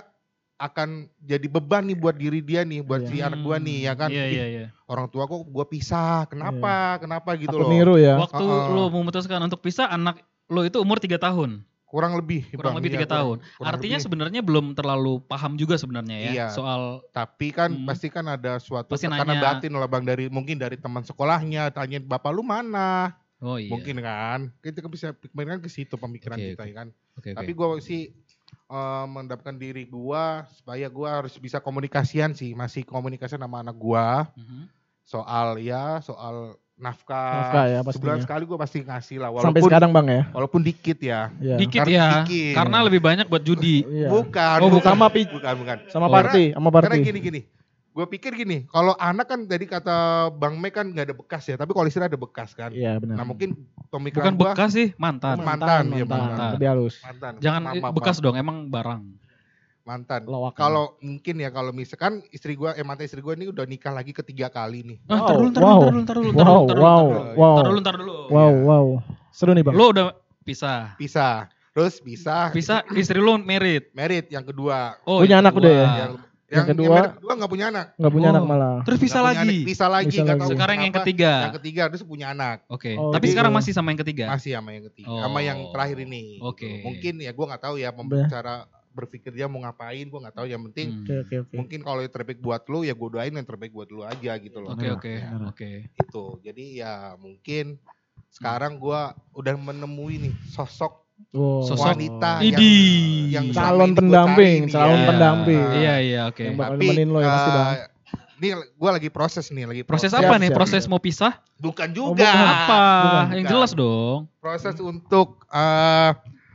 akan jadi beban nih buat diri dia nih buat Iya. si anak gua nih ya kan Iya Ih, iya iya. orang tua kok gua pisah kenapa kenapa gitu Takut loh niru ya. Waktu Uh-uh. lu memutuskan untuk pisah anak lu itu umur 3 tahun. kurang lebih Kurang Bang. lebih Iya, tiga tahun. kurang- kurang Artinya lebih. sebenarnya belum terlalu paham juga sebenarnya ya Iya. soal tapi kan Hmm. pasti kan ada suatu Pasti tekanan nanya. batin lah bang dari mungkin dari teman sekolahnya tanyain bapak lu mana oh iya. mungkin kan kita kan bisa kemarin kan ke situ pemikiran Oke, kita oke. ya kan Oke oke. tapi gua sih eh, mendapatkan diri gua supaya gua harus bisa komunikasian sih masih komunikasi sama anak gua Mhm. soal ya soal nafkah, Nafkah ya, sebulan sekali gua pasti ngasih lah Sampai walaupun sekarang bang ya. walaupun dikit ya Iya. Dikit Karena ya, dikit. karena lebih banyak buat judi. Iya. bukan Oh, bukan sama pi- bukan bukan Sama Oh. party, sama karena party. gini gini gue pikir gini kalau anak kan tadi kata bang Mek kan nggak ada bekas ya tapi kalau istri ada bekas kan Iya benar. nah mungkin Bukan pemikiran gua bekas sih, mantan. mantan, ya, mantan. mantan. Lebih halus. mantan Jangan Maaf, maaf, bekas maaf. dong, emang barang. mantan kalau mungkin ya kalau misalkan istri gua eh mantan istri gua ini udah nikah lagi ketiga kali nih Ah, Wow, ntar dulu, ntar dulu, ntar dulu, ntar dulu, ntar dulu, ntar dulu. Ntar dulu, ntar dulu. Wow, wow. Seru nih bang. Lu udah pisah. pisah terus pisah Pisah, istri lu merit. merit yang kedua Oh, Punya anak udah ya? yang Yang yang, kedua- yang kedua nggak punya anak Nggak punya Oh. anak malah. Terus punya lagi. pisah lagi nggak lagi. tahu Sekarang yang kenapa. ketiga. yang ketiga terus punya anak Oke, Oh, tapi gitu. sekarang masih sama yang ketiga. masih sama yang ketiga Oh. sama yang terakhir ini Oke. gitu. mungkin ya gua nggak tahu ya cara berpikir dia mau ngapain gua nggak tahu yang penting Hmm. Oke, oke, oke. mungkin kalau yang terbaik buat lu ya gue doain yang terbaik buat lu aja gitu loh Oke, oke, oke. itu jadi ya mungkin sekarang gua udah menemui nih sosok Wow. Sosok wanita yang, Idi. yang selama Calon gua pendamping, nih calon ya. pendamping. Iya, iya, oke. Yang bakal tapi nemenin lo ya pasti eh, ini gue lagi proses nih lagi Proses Siap, apa nih? siap, Proses siap. mau pisah? bukan Oh, juga bukan. Apa? bukan. Yang jelas dong. proses untuk eh,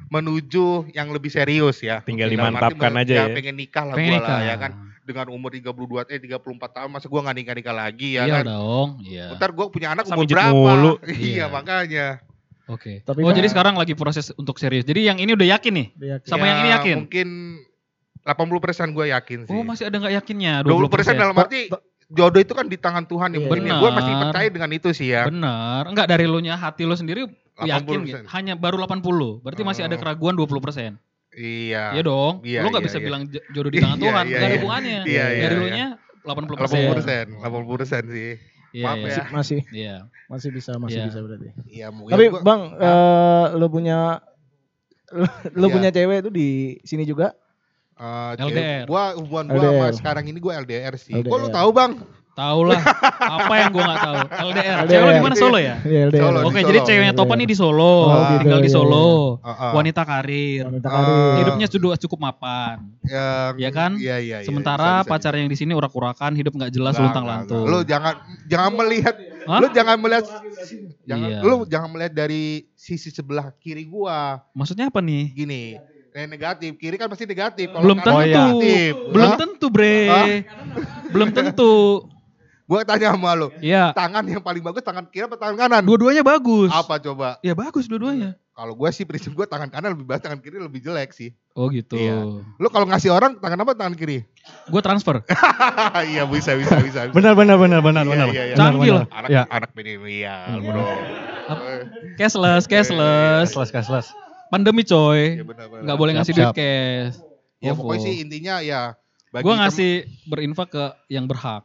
menuju yang lebih serius ya Tinggal dimantapkan aja ya. pengen nikah lah Pengen gua lah ya kan dengan umur 32 eh 34 tahun masa gua nggak nikah nikah lagi ya Iya kan dong, iya. Ntar gue punya anak Masa umur berapa? mulu. iya Iya. makanya. Oke. Tapi oh, Bang- jadi sekarang lagi proses untuk serius. Jadi yang ini udah yakin nih? Dia yakin. Sama yang ini yakin? Ya, Mungkin 80% gue yakin sih. Oh, masih ada nggak yakinnya? 20%, 20%. dalam arti jodoh itu kan di tangan Tuhan yang Iya. benar. Gue masih Benar. percaya dengan itu sih ya. Bener. Enggak dari lu nya hati lu sendiri yakin 80%. gitu. Hanya baru 80. Berarti masih ada Oh. keraguan 20%. Iya. Iya dong. Iya, lu nggak iya, bisa iya. bilang jodoh di tangan Iya, Tuhan. iya, Nggak ada iya. hubungannya. Iya, iya, dari iya. lu nya 80%. 80%, 80% sih. Iya, Maaf iya. ya. Masih Iya. masih bisa masih Iya. bisa berarti. Iya, mu- Tapi ya gua- Bang, eh lu punya lu, lu Iya. punya cewek itu di sini juga? eh, LDR. Gua hubungan gua sama sekarang ini gua LDR sih. Kok lu tahu, Bang? Tahu lah. Apa yang gua nggak tahu? LDR. LDR. Cewek lo di mana Solo ya? Iya, LDR. Solo. Oke, di jadi ceweknya Topan nih di Solo, Oh, gitu, tinggal di iya, Solo. Heeh. Wanita karir. Wanita Eh, karir. Hidupnya sudah cukup mapan. Yang, Iya kan? Iya, iya, iya. Sementara Bisa, pacar yang di sini urak-urakan, hidup nggak jelas, Enggak, luntang enggak, lantung. enggak. Lu jangan jangan melihat Hah? lu jangan melihat jangan Iya. lu jangan melihat dari sisi sebelah kiri gua. Maksudnya apa nih? Gini, yang negatif, kiri kan pasti negatif. Kalau Belum tentu. positif. Belum Hah? tentu, Bre. Hah? Belum tentu. Gua tanya sama lu, Iya. tangan yang paling bagus tangan kiri apa tangan kanan? Dua-duanya bagus. Apa coba? Ya bagus dua-duanya. Kalau gua sih prinsip gua tangan kanan lebih bagus, tangan kiri lebih jelek sih. Oh gitu. Iya. Lu kalau ngasih orang tangan apa tangan kiri? Gue transfer. iya bisa bisa bisa. bisa. Benar benar benar benar Iya, benar. iya, iya. Canggih benar. Anak Ya. anak milenial, bro. Cashless, cashless. Cashless cashless. Pandemi coy. Iya benar-benar. Nggak boleh Siap, ngasih duit cash. Ya pokoknya sih intinya ya. bagi Gue ngasih berinfak ke yang berhak.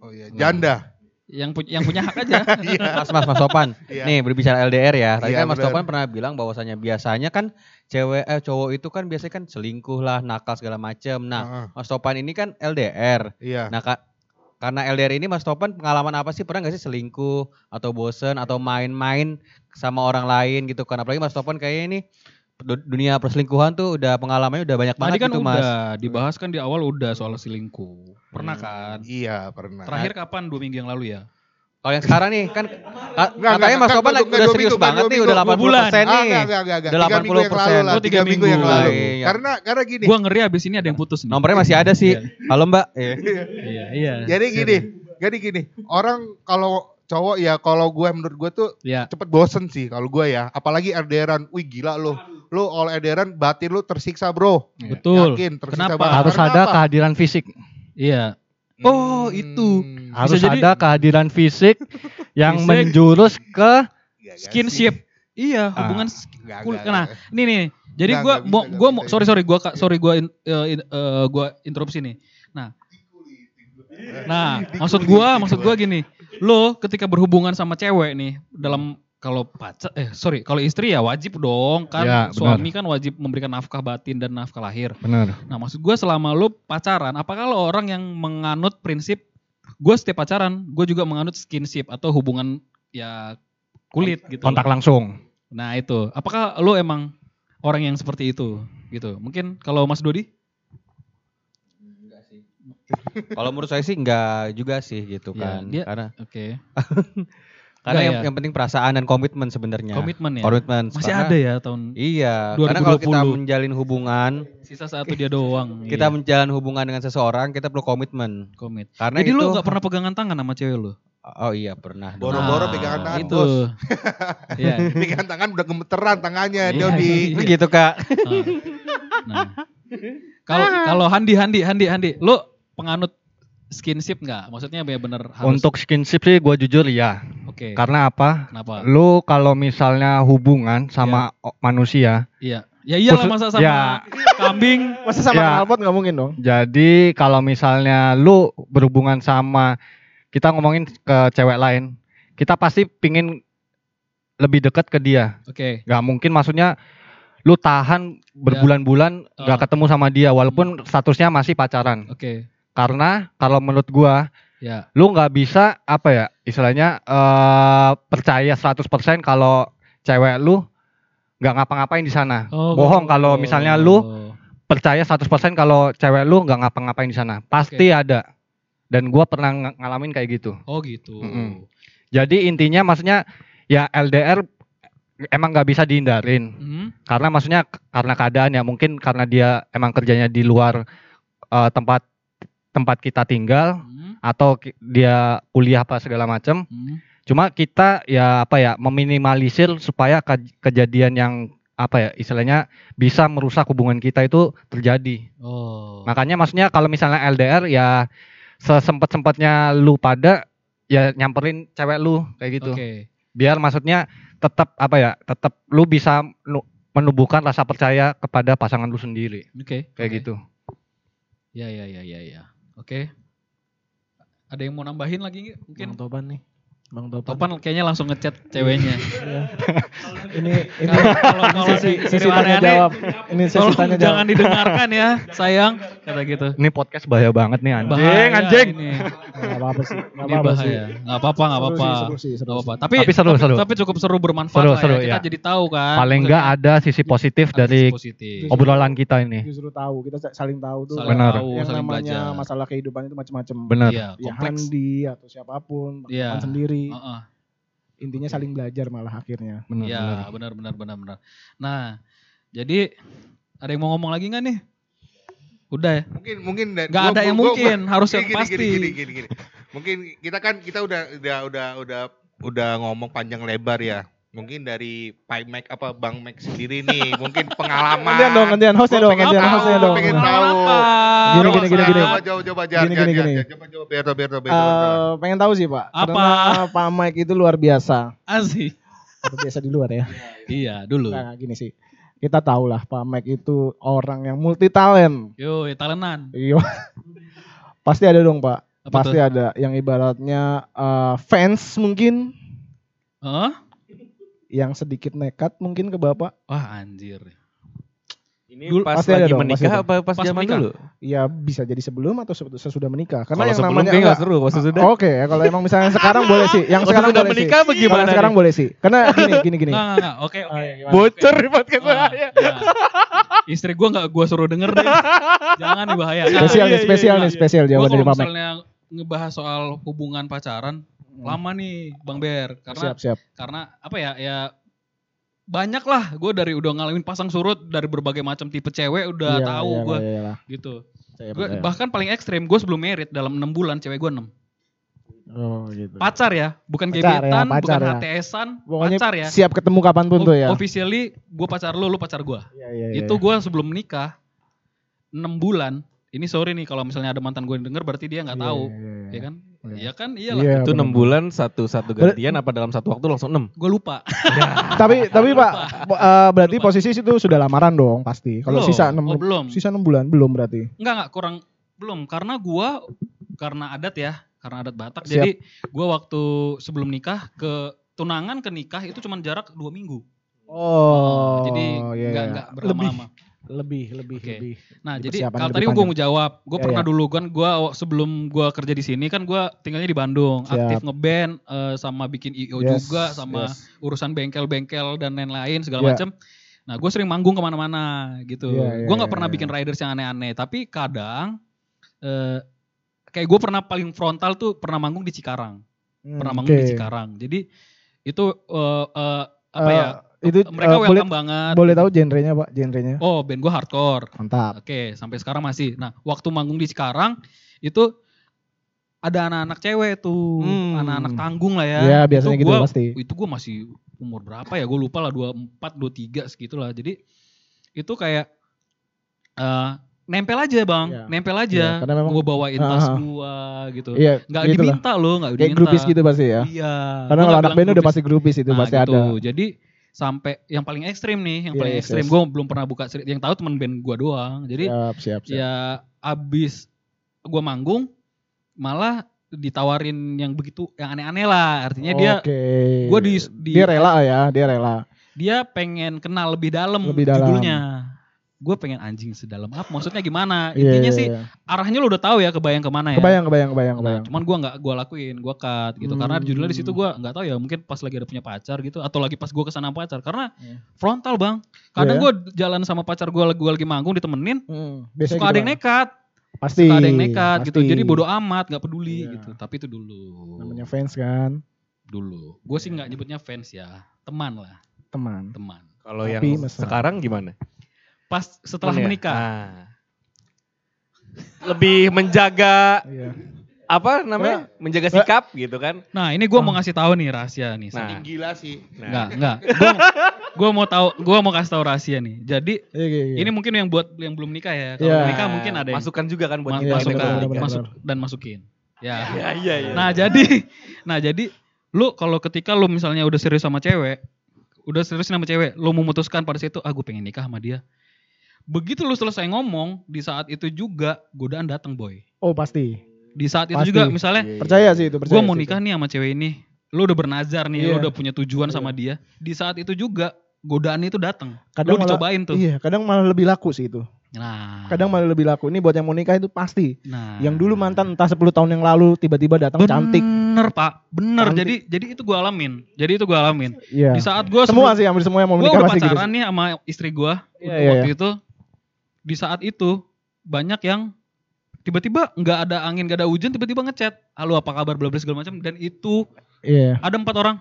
Oh iya, janda. Yang punya yang punya hak aja. Iya. Mas Mas Mas Topan. Iya. Nih berbicara LDR ya. Tadi Iya, kan Mas benar. Topan pernah bilang bahwasanya biasanya kan cewek eh cowok itu kan biasanya kan selingkuh lah, nakal segala macem. Nah, Heeh, Mas Topan ini kan LDR. iya. Nah, Kak, karena LDR ini Mas Topan pengalaman apa sih? Pernah gak sih selingkuh atau bosen atau main-main sama orang lain gitu kan? Apalagi Mas Topan kayaknya ini dunia perselingkuhan tuh udah pengalamannya udah banyak Tadi banget kan gitu Mas. udah dibahas kan di awal udah soal selingkuh. Pernah Hmm, kan? Iya, pernah. Terakhir kapan? Dua minggu yang lalu ya? Kalau yang sekarang nih kan ka- Enggak, katanya enggak, Mas enggak, udah serius minggu, banget nih, udah minggu. 80% Dua bulan. Ah, nih. enggak, enggak, enggak. Udah Tiga minggu yang 80%. lalu lah. Oh, tiga tiga minggu yang lalu. Iya, iya. Karena karena gini. Gua ngeri abis ini ada yang putus nih. Nomornya masih ada sih. Halo Mbak. Iya. Iya, iya. Jadi gini, jadi gini. Orang kalau cowok ya kalau gue menurut gue tuh Ya. cepet bosen sih kalau gue ya. Apalagi LDRan. Wih gila lu. Lu all LDRan batin lu tersiksa bro. Betul. Yakin tersiksa Kenapa? banget. Harus Karena ada apa? kehadiran fisik. Iya. Oh, itu. Hmm. Harus jadi- ada kehadiran fisik yang Fisik. menjurus ke Iya, gak Skinship. Iya, Ah. hubungan? Nggak, kulit. Nah, ini nih. Jadi nggak mau bisa, gua nggak mau bisa. sorry sorry gua Kak, sorry gua in- eh, in- eh, gua interupsi nih. Nah. Nah, maksud gua maksud gua gini. Lo ketika berhubungan sama cewek nih dalam kalau pacar eh sorry, kalau istri ya wajib dong kan Ya, suami kan wajib memberikan nafkah batin dan nafkah lahir. benar. Nah, maksud gue selama lu pacaran, apakah lo orang yang menganut prinsip gue setiap pacaran, gue juga menganut skinship atau hubungan ya kulit gitu. Kontak loh. langsung. Nah itu, apakah lo emang orang yang seperti itu gitu? Mungkin kalau Mas Dodi? Kalau menurut saya sih enggak juga sih gitu Ya, kan. dia- Karena Oke. karena yang, ya? yang penting perasaan dan komitmen sebenarnya. Komitmen ya. Komitmen. Masih Karena- ada ya tahun Iya, karena kalau kita 2020. menjalin hubungan, sisa satu dia doang. kita iya. menjalin hubungan dengan seseorang, kita perlu komitmen. komit. Karena Jadi itu lo gak pernah pegangan tangan sama cewek lo? Oh iya pernah. Boro-boro Nah, pegangan tangan, itu. bos. Iya. Pegangan tangan udah gemeteran tangannya Iya. Dodi. Itu gitu Kak. Ah. Nah. Kalau kalau Handi Handi Handi Handi, lo penganut skinship nggak? Maksudnya harus Untuk skinship sih gue jujur ya. Oke. Karena apa? Kenapa? Lu kalau misalnya hubungan sama o- manusia, Iya. Ya iyalah Khusus- masa sama ya. kambing. Masa sama Ya. knalpot nggak mungkin dong? jadi kalau misalnya lu berhubungan sama kita ngomongin ke cewek lain, kita pasti pingin lebih dekat ke dia. Oke. Gak mungkin maksudnya lu tahan berbulan-bulan gak Ah. ketemu sama dia walaupun statusnya masih pacaran. Oke. Karena kalau menurut gua Ya. lu nggak bisa apa ya istilahnya eh percaya 100% kalau cewek lu nggak ngapa-ngapain di sana. Oh, Bohong kalau misalnya lu percaya 100% kalau cewek lu nggak ngapa-ngapain di sana. Pasti ada. Dan gua pernah ng- ngalamin kayak gitu. Oh gitu. Mm-mm. Jadi intinya maksudnya ya LDR emang nggak bisa dihindarin. Hmm? Karena maksudnya karena keadaan ya mungkin karena dia emang kerjanya di luar eh, tempat tempat kita tinggal Hmm? Atau dia kuliah apa segala macam. Hmm? Cuma kita ya apa ya meminimalisir supaya kejadian yang apa ya istilahnya bisa merusak hubungan kita itu terjadi. Oh. Makanya maksudnya kalau misalnya LDR ya sesempet-sempetnya lu pada ya nyamperin cewek lu kayak gitu. Oke. Biar maksudnya tetap apa ya tetap lu bisa nu- menumbuhkan rasa percaya kepada pasangan lu sendiri Oke. kayak Oke. gitu. Ya ya ya ya ya. Oke. Ada yang mau nambahin lagi? Mungkin Bang Topan nih. Bang Topan. Topan kayaknya langsung ngechat ceweknya. ini ini Kalau kalau sesi, si sesi Siri tanya jawab. Ini Tolong tanya jangan jawab. didengarkan ya, sayang. Kata gitu. Ini podcast bahaya banget nih anjing, Bahaya anjing. Ini, Enggak apa-apa sih. Enggak ini apa-apa sih. bahaya. Nggak apa-apa, nggak Seru apa-apa. sih, seru sih, seru Nggak apa-apa. Tapi, Tapi seru, tapi, seru. tapi cukup seru bermanfaat Seru, lah ya. seru, Kita ya. jadi tahu kan. Paling enggak ada sisi positif Ada dari sisi positif. obrolan kita ini. Justru tahu, kita saling tahu tuh. Saling Benar. tahu, yang saling namanya belajar. masalah kehidupan itu macam-macam. Benar. Iya, Ya kompleks. Handi atau siapa pun, Bang Sendiri. Heeh. Intinya saling belajar malah akhirnya. Benar, Iya, benar. benar benar benar benar. Nah, jadi ada yang mau ngomong lagi nggak nih? Udah ya? Mungkin mungkin Nggak gua- ada yang gua- gua- mungkin, harus yang gini, pasti. Gini, gini, gini, gini. Mungkin kita kan kita udah udah udah udah udah ngomong panjang lebar ya. Mungkin dari Pai Mac apa Bang Mac sendiri nih, mungkin pengalaman. Gantian dong, gantian hostnya dong, pengen gantian tahu, hostnya dong. pengen tahu. Gini, gini, gini, gini. Coba, coba, jangan, Gini, gini, gini. Coba, coba, biar, biar, biar, biar. Eh, pengen tahu sih Pak. Apa? Karena Pak Mike itu luar biasa. Asik. Atau biasa di luar ya. Iya, dulu. Nah, gini sih. Kita tahu lah Pak Mike itu orang yang multi talent. Yo, talenan. Iya. Pasti ada dong Pak. Pasti ada yang ibaratnya eh, fans mungkin Hah? Yang sedikit nekat mungkin ke Bapak. Wah, anjir. Ini Dulu pas pasti ada lagi dong, pasti menikah ada. apa pas, Pas zaman menikah. dulu? Ya bisa jadi sebelum atau se- sesudah menikah. Karena Kalau yang sebelum namanya kayak nggak enggak- seru, pas sesudah. Oke, ya, kalau emang misalnya sekarang boleh sih. Yang sekarang sudah boleh menikah sih. Kalau sekarang nih? boleh sih. Karena gini, gini, gini. Enggak, enggak, enggak. Oke, oke. Iya, gimana? Bocor di podcast Ah, saya. ya. Istri gua enggak gua suruh denger deh. Jangan nih bahaya. Nah, Spesial iya, nih, iya, spesial iya, nih, iya. spesial jawaban dari Mike. misalnya ngebahas soal hubungan pacaran lama nih Bang Ber karena Siap, siap. karena apa ya ya banyak lah gue dari udah ngalamin pasang surut dari berbagai macam tipe cewek udah Iya, tahu iya, gue iya, iya. gitu Saya gue percaya. bahkan paling ekstrim gue sebelum merit dalam enam bulan cewek gue enam Oh, gitu. pacar ya bukan Pacar ya, gebetan pacar bukan ya. HTSan Pokoknya pacar ya siap ketemu kapan pun tuh ya. Officially gue pacar lu lu pacar gue Iya, iya, iya. itu gue sebelum menikah enam bulan ini sorry nih kalau misalnya ada mantan gue yang denger berarti dia nggak Iya, tahu iya, iya. ya kan Iya. Iya kan iyalah Iya, Itu benar. 6 bulan satu satu gantian apa dalam satu waktu langsung 6? gue lupa Tapi tapi Pak, eh, berarti posisi itu sudah lamaran dong pasti. Kalau sisa 6 Oh, belum. sisa 6 bulan belum berarti. Enggak enggak kurang belum karena gua karena adat ya, karena adat Batak. Siap. Jadi gua waktu sebelum nikah ke tunangan ke nikah itu cuma jarak dua minggu. Oh. jadi iya, enggak iya. enggak berlama-lama. Lebih lebih Oke. lebih. Nah, Jadi kalau tadi panjang. mau jawab, gua Iya, pernah iya. dulu kan gua sebelum gua kerja di sini kan gua tinggalnya di Bandung, Siap. aktif ngeband eh, sama bikin IO Yes, juga sama yes. urusan bengkel-bengkel dan lain-lain segala Iya. macam. Nah, gue sering manggung ke mana-mana gitu. Iya, iya, gue nggak iya, pernah iya. bikin riders yang aneh-aneh, tapi kadang eh, kayak gue pernah paling frontal tuh pernah manggung di Cikarang, Hmm, pernah manggung di oke. Cikarang. Jadi itu eh, eh, apa Eh, ya? Itu mereka eh, welcome boleh banget. boleh tahu genrenya Pak, genrenya. Oh, band gue hardcore. Mantap. Oke, sampai sekarang masih. Nah, waktu manggung di Cikarang itu ada anak-anak cewek tuh, Hmm. anak-anak tanggung lah ya. Iya, biasanya itu gitu gua, pasti. Itu gue masih umur berapa ya? Gue lupa lah 24, 23 segitulah. Jadi itu kayak eh nempel aja bang, Iya. nempel aja. karena memang- gue bawain tas Ah, ah. gue gitu. Iya, Nggak gitu lah. diminta loh, nggak Kayak diminta. grupis gitu pasti ya. Iya. Karena Gua kalau anak band udah pasti grupis itu Nah, pasti gitu. ada. Jadi sampai yang paling ekstrim nih, yang paling Yes, ekstrim yes. gue belum pernah buka cerita. Yang tahu teman band gue doang. Jadi Siap, siap, siap. ya abis gue manggung malah ditawarin yang begitu yang aneh-aneh lah artinya dia Oke. gua di- di- dia rela ya, dia rela. dia pengen kenal lebih dalam Lebih dalam. judulnya gue pengen anjing sedalam apa maksudnya gimana Iya, intinya iya, sih iya. arahnya lo udah tahu ya kebayang ke mana ya Kebayang, kebayang, kebayang, Nah, kebayang. cuman gue nggak gue lakuin gue cut gitu karena Hmm. judulnya di situ gue nggak tahu ya mungkin pas lagi ada punya pacar gitu atau lagi pas gue ke sana pacar karena Iya. frontal bang kadang Iya. gue jalan sama pacar gue lagi gue lagi manggung ditemenin Hmm, biasanya suka gitu, ada yang Bang. nekat Pasti. suka ada yang nekat gitu pasti. jadi bodoh amat nggak peduli Iya. gitu tapi itu dulu Namanya fans kan, dulu gue sih nggak nyebutnya fans ya teman lah teman. teman Kalau Tapi yang mesra. sekarang gimana? Pas setelah ya? menikah Ah. Lebih menjaga Iya. apa namanya? Menjaga sikap gitu kan. nah ini gue mau ngasih tahu nih rahasia nih Nah. Gila sih. nggak nggak gue mau tahu gue mau kasih tahu rahasia nih jadi Iya, iya, iya. ini mungkin yang buat yang belum nikah ya kalau Iya. nikah mungkin ada yang masukan juga kan buat ma- Iya, masuk, benar, kan, benar, benar, masuk benar. dan masukin ya Iya iya iya. nah jadi nah jadi lu kalau ketika lu misalnya udah serius sama cewek udah serius sama cewek lu memutuskan pada situ ah gue pengen nikah sama dia begitu lu selesai ngomong di saat itu juga godaan datang boy Oh pasti. Di saat itu Pasti. juga misalnya Percaya sih itu, percaya. gue mau nikah nih sama cewek ini. Lu udah bernazar nih, lu Iya. udah punya tujuan sama dia. Di saat itu juga godaan itu datang. itu. Kadang Lu malah- dicobain tuh. Iya, kadang malah lebih laku sih itu. Nah. Kadang malah lebih laku. Ini buat yang mau nikah itu pasti. nah. Yang dulu mantan entah 10 tahun yang lalu tiba-tiba datang cantik. Bener pak, bener. Cantik. Jadi jadi itu gue alamin. Jadi itu gue alamin. Iya. Di saat gue Semua sih, hampir semua yang mau gue menikah udah pasti gitu. pacaran nih sama istri gue Iya, iya, waktu itu. Di saat itu banyak yang tiba-tiba nggak ada angin, nggak ada hujan, tiba-tiba ngechat, halo apa kabar, bla bla segala macam. Dan itu Iya. ada empat orang,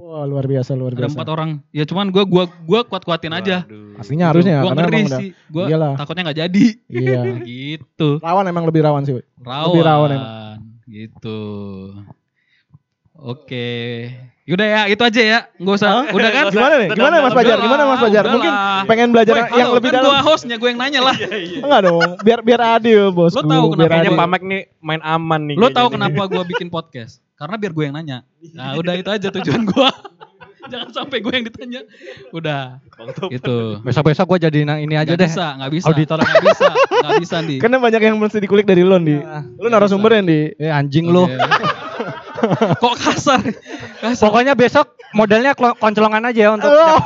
Wah, luar biasa, luar ada biasa. empat orang. Ya cuman gue gua gua kuat kuatin aja. Waduh. Pastinya harusnya gue ngeri sih, gue takutnya nggak jadi. Iya. gitu. Rawan emang lebih rawan sih. Rawan. Lebih rawan emang. Gitu. Oke. Yaudah ya, itu aja ya. Nggak usah. Hah? Udah kan? Gimana nih? Gimana Mas Fajar? Gimana Mas Fajar? Udah Mungkin pengen belajar yang halo, lebih kan dalam. gua hostnya, gue yang nanya lah. Enggak dong, biar biar adil bos. Lo tahu kenapa biar Kayaknya adil. Pak Mek nih main aman nih. Lo tahu kenapa gue bikin podcast? Karena biar gue yang nanya. Nah udah itu aja tujuan gue. Jangan sampai gue yang ditanya. Udah. Itu. Besok-besok gue jadi ini aja Gak deh. bisa, gak bisa. Auditor. Gak bisa, gak bisa di. Karena banyak yang mesti dikulik dari lo di. Lu narasumber di. Eh anjing lu. Kok kasar? Kasar. Pokoknya besok modelnya koncolongan aja ya untuk Oh.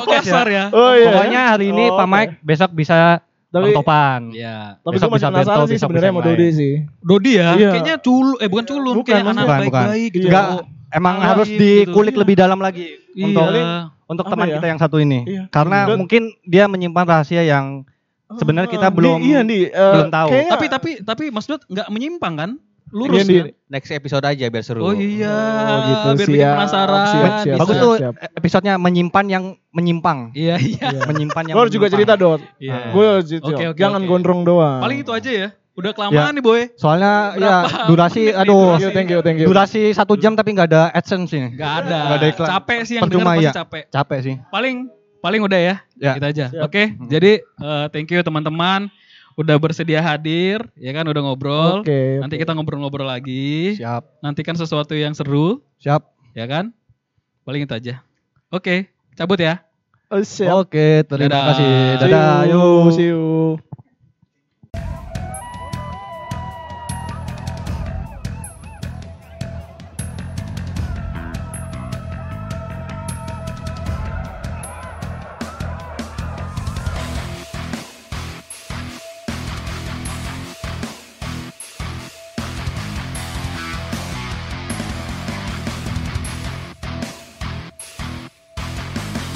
episode kasar ya. ya? Oh iya. Pokoknya hari ini Oh, Pak. Mike besok bisa Tapi- Topan. Iya. Tapi Besok gue masih bisa penasaran Bento, sih besok sebenarnya bisa mau Dodi sih. Dodi ya? Iya. Kayaknya culun, eh bukan culun, Bukan, kayak anak Bukan, bukan. baik-baik gitu. Enggak, emang Baik harus gitu. dikulik lebih dalam lagi Iya. untuk untuk teman ya? kita yang satu ini. Iya. Karena Dan- mungkin dia menyimpan rahasia yang sebenarnya kita Di- belum iya di eh, belum tahu. kayaknya- Tapi tapi tapi Mas Dut nggak menyimpang kan? Lurus Iya, Di. kan? next episode aja biar seru. Oh iya, Oh, gitu, biar bikin siap, penasaran. siap, siap. Bagus Siap, tuh siap. episodenya menyimpan yang menyimpang. Iya iya. Iya. menyimpan yang Lo juga cerita Dot. Iya. Gue. Oke, oke, Jangan oke. gondrong doang. Paling itu aja ya. Udah kelamaan Ya. nih boy. Soalnya ya Berapa durasi menit nih aduh Thank you, thank you, thank you. durasi satu jam tapi nggak ada adsense ini. Gak ada. Nggak ada iklan. Capek sih yang Percuma, denger pasti iya. capek. Capek sih. Paling paling udah ya. Ya. Kita aja. Siap. Oke. Jadi eh, thank you teman-teman udah bersedia hadir, ya kan udah ngobrol. Oke. Nanti oke. kita ngobrol-ngobrol lagi. Siap. Nantikan sesuatu yang seru, Siap. ya kan? Paling itu aja. Oke, cabut ya. Oh, siap. Oke, terima Dadah. kasih. Dadah. See you. Yuk. See you.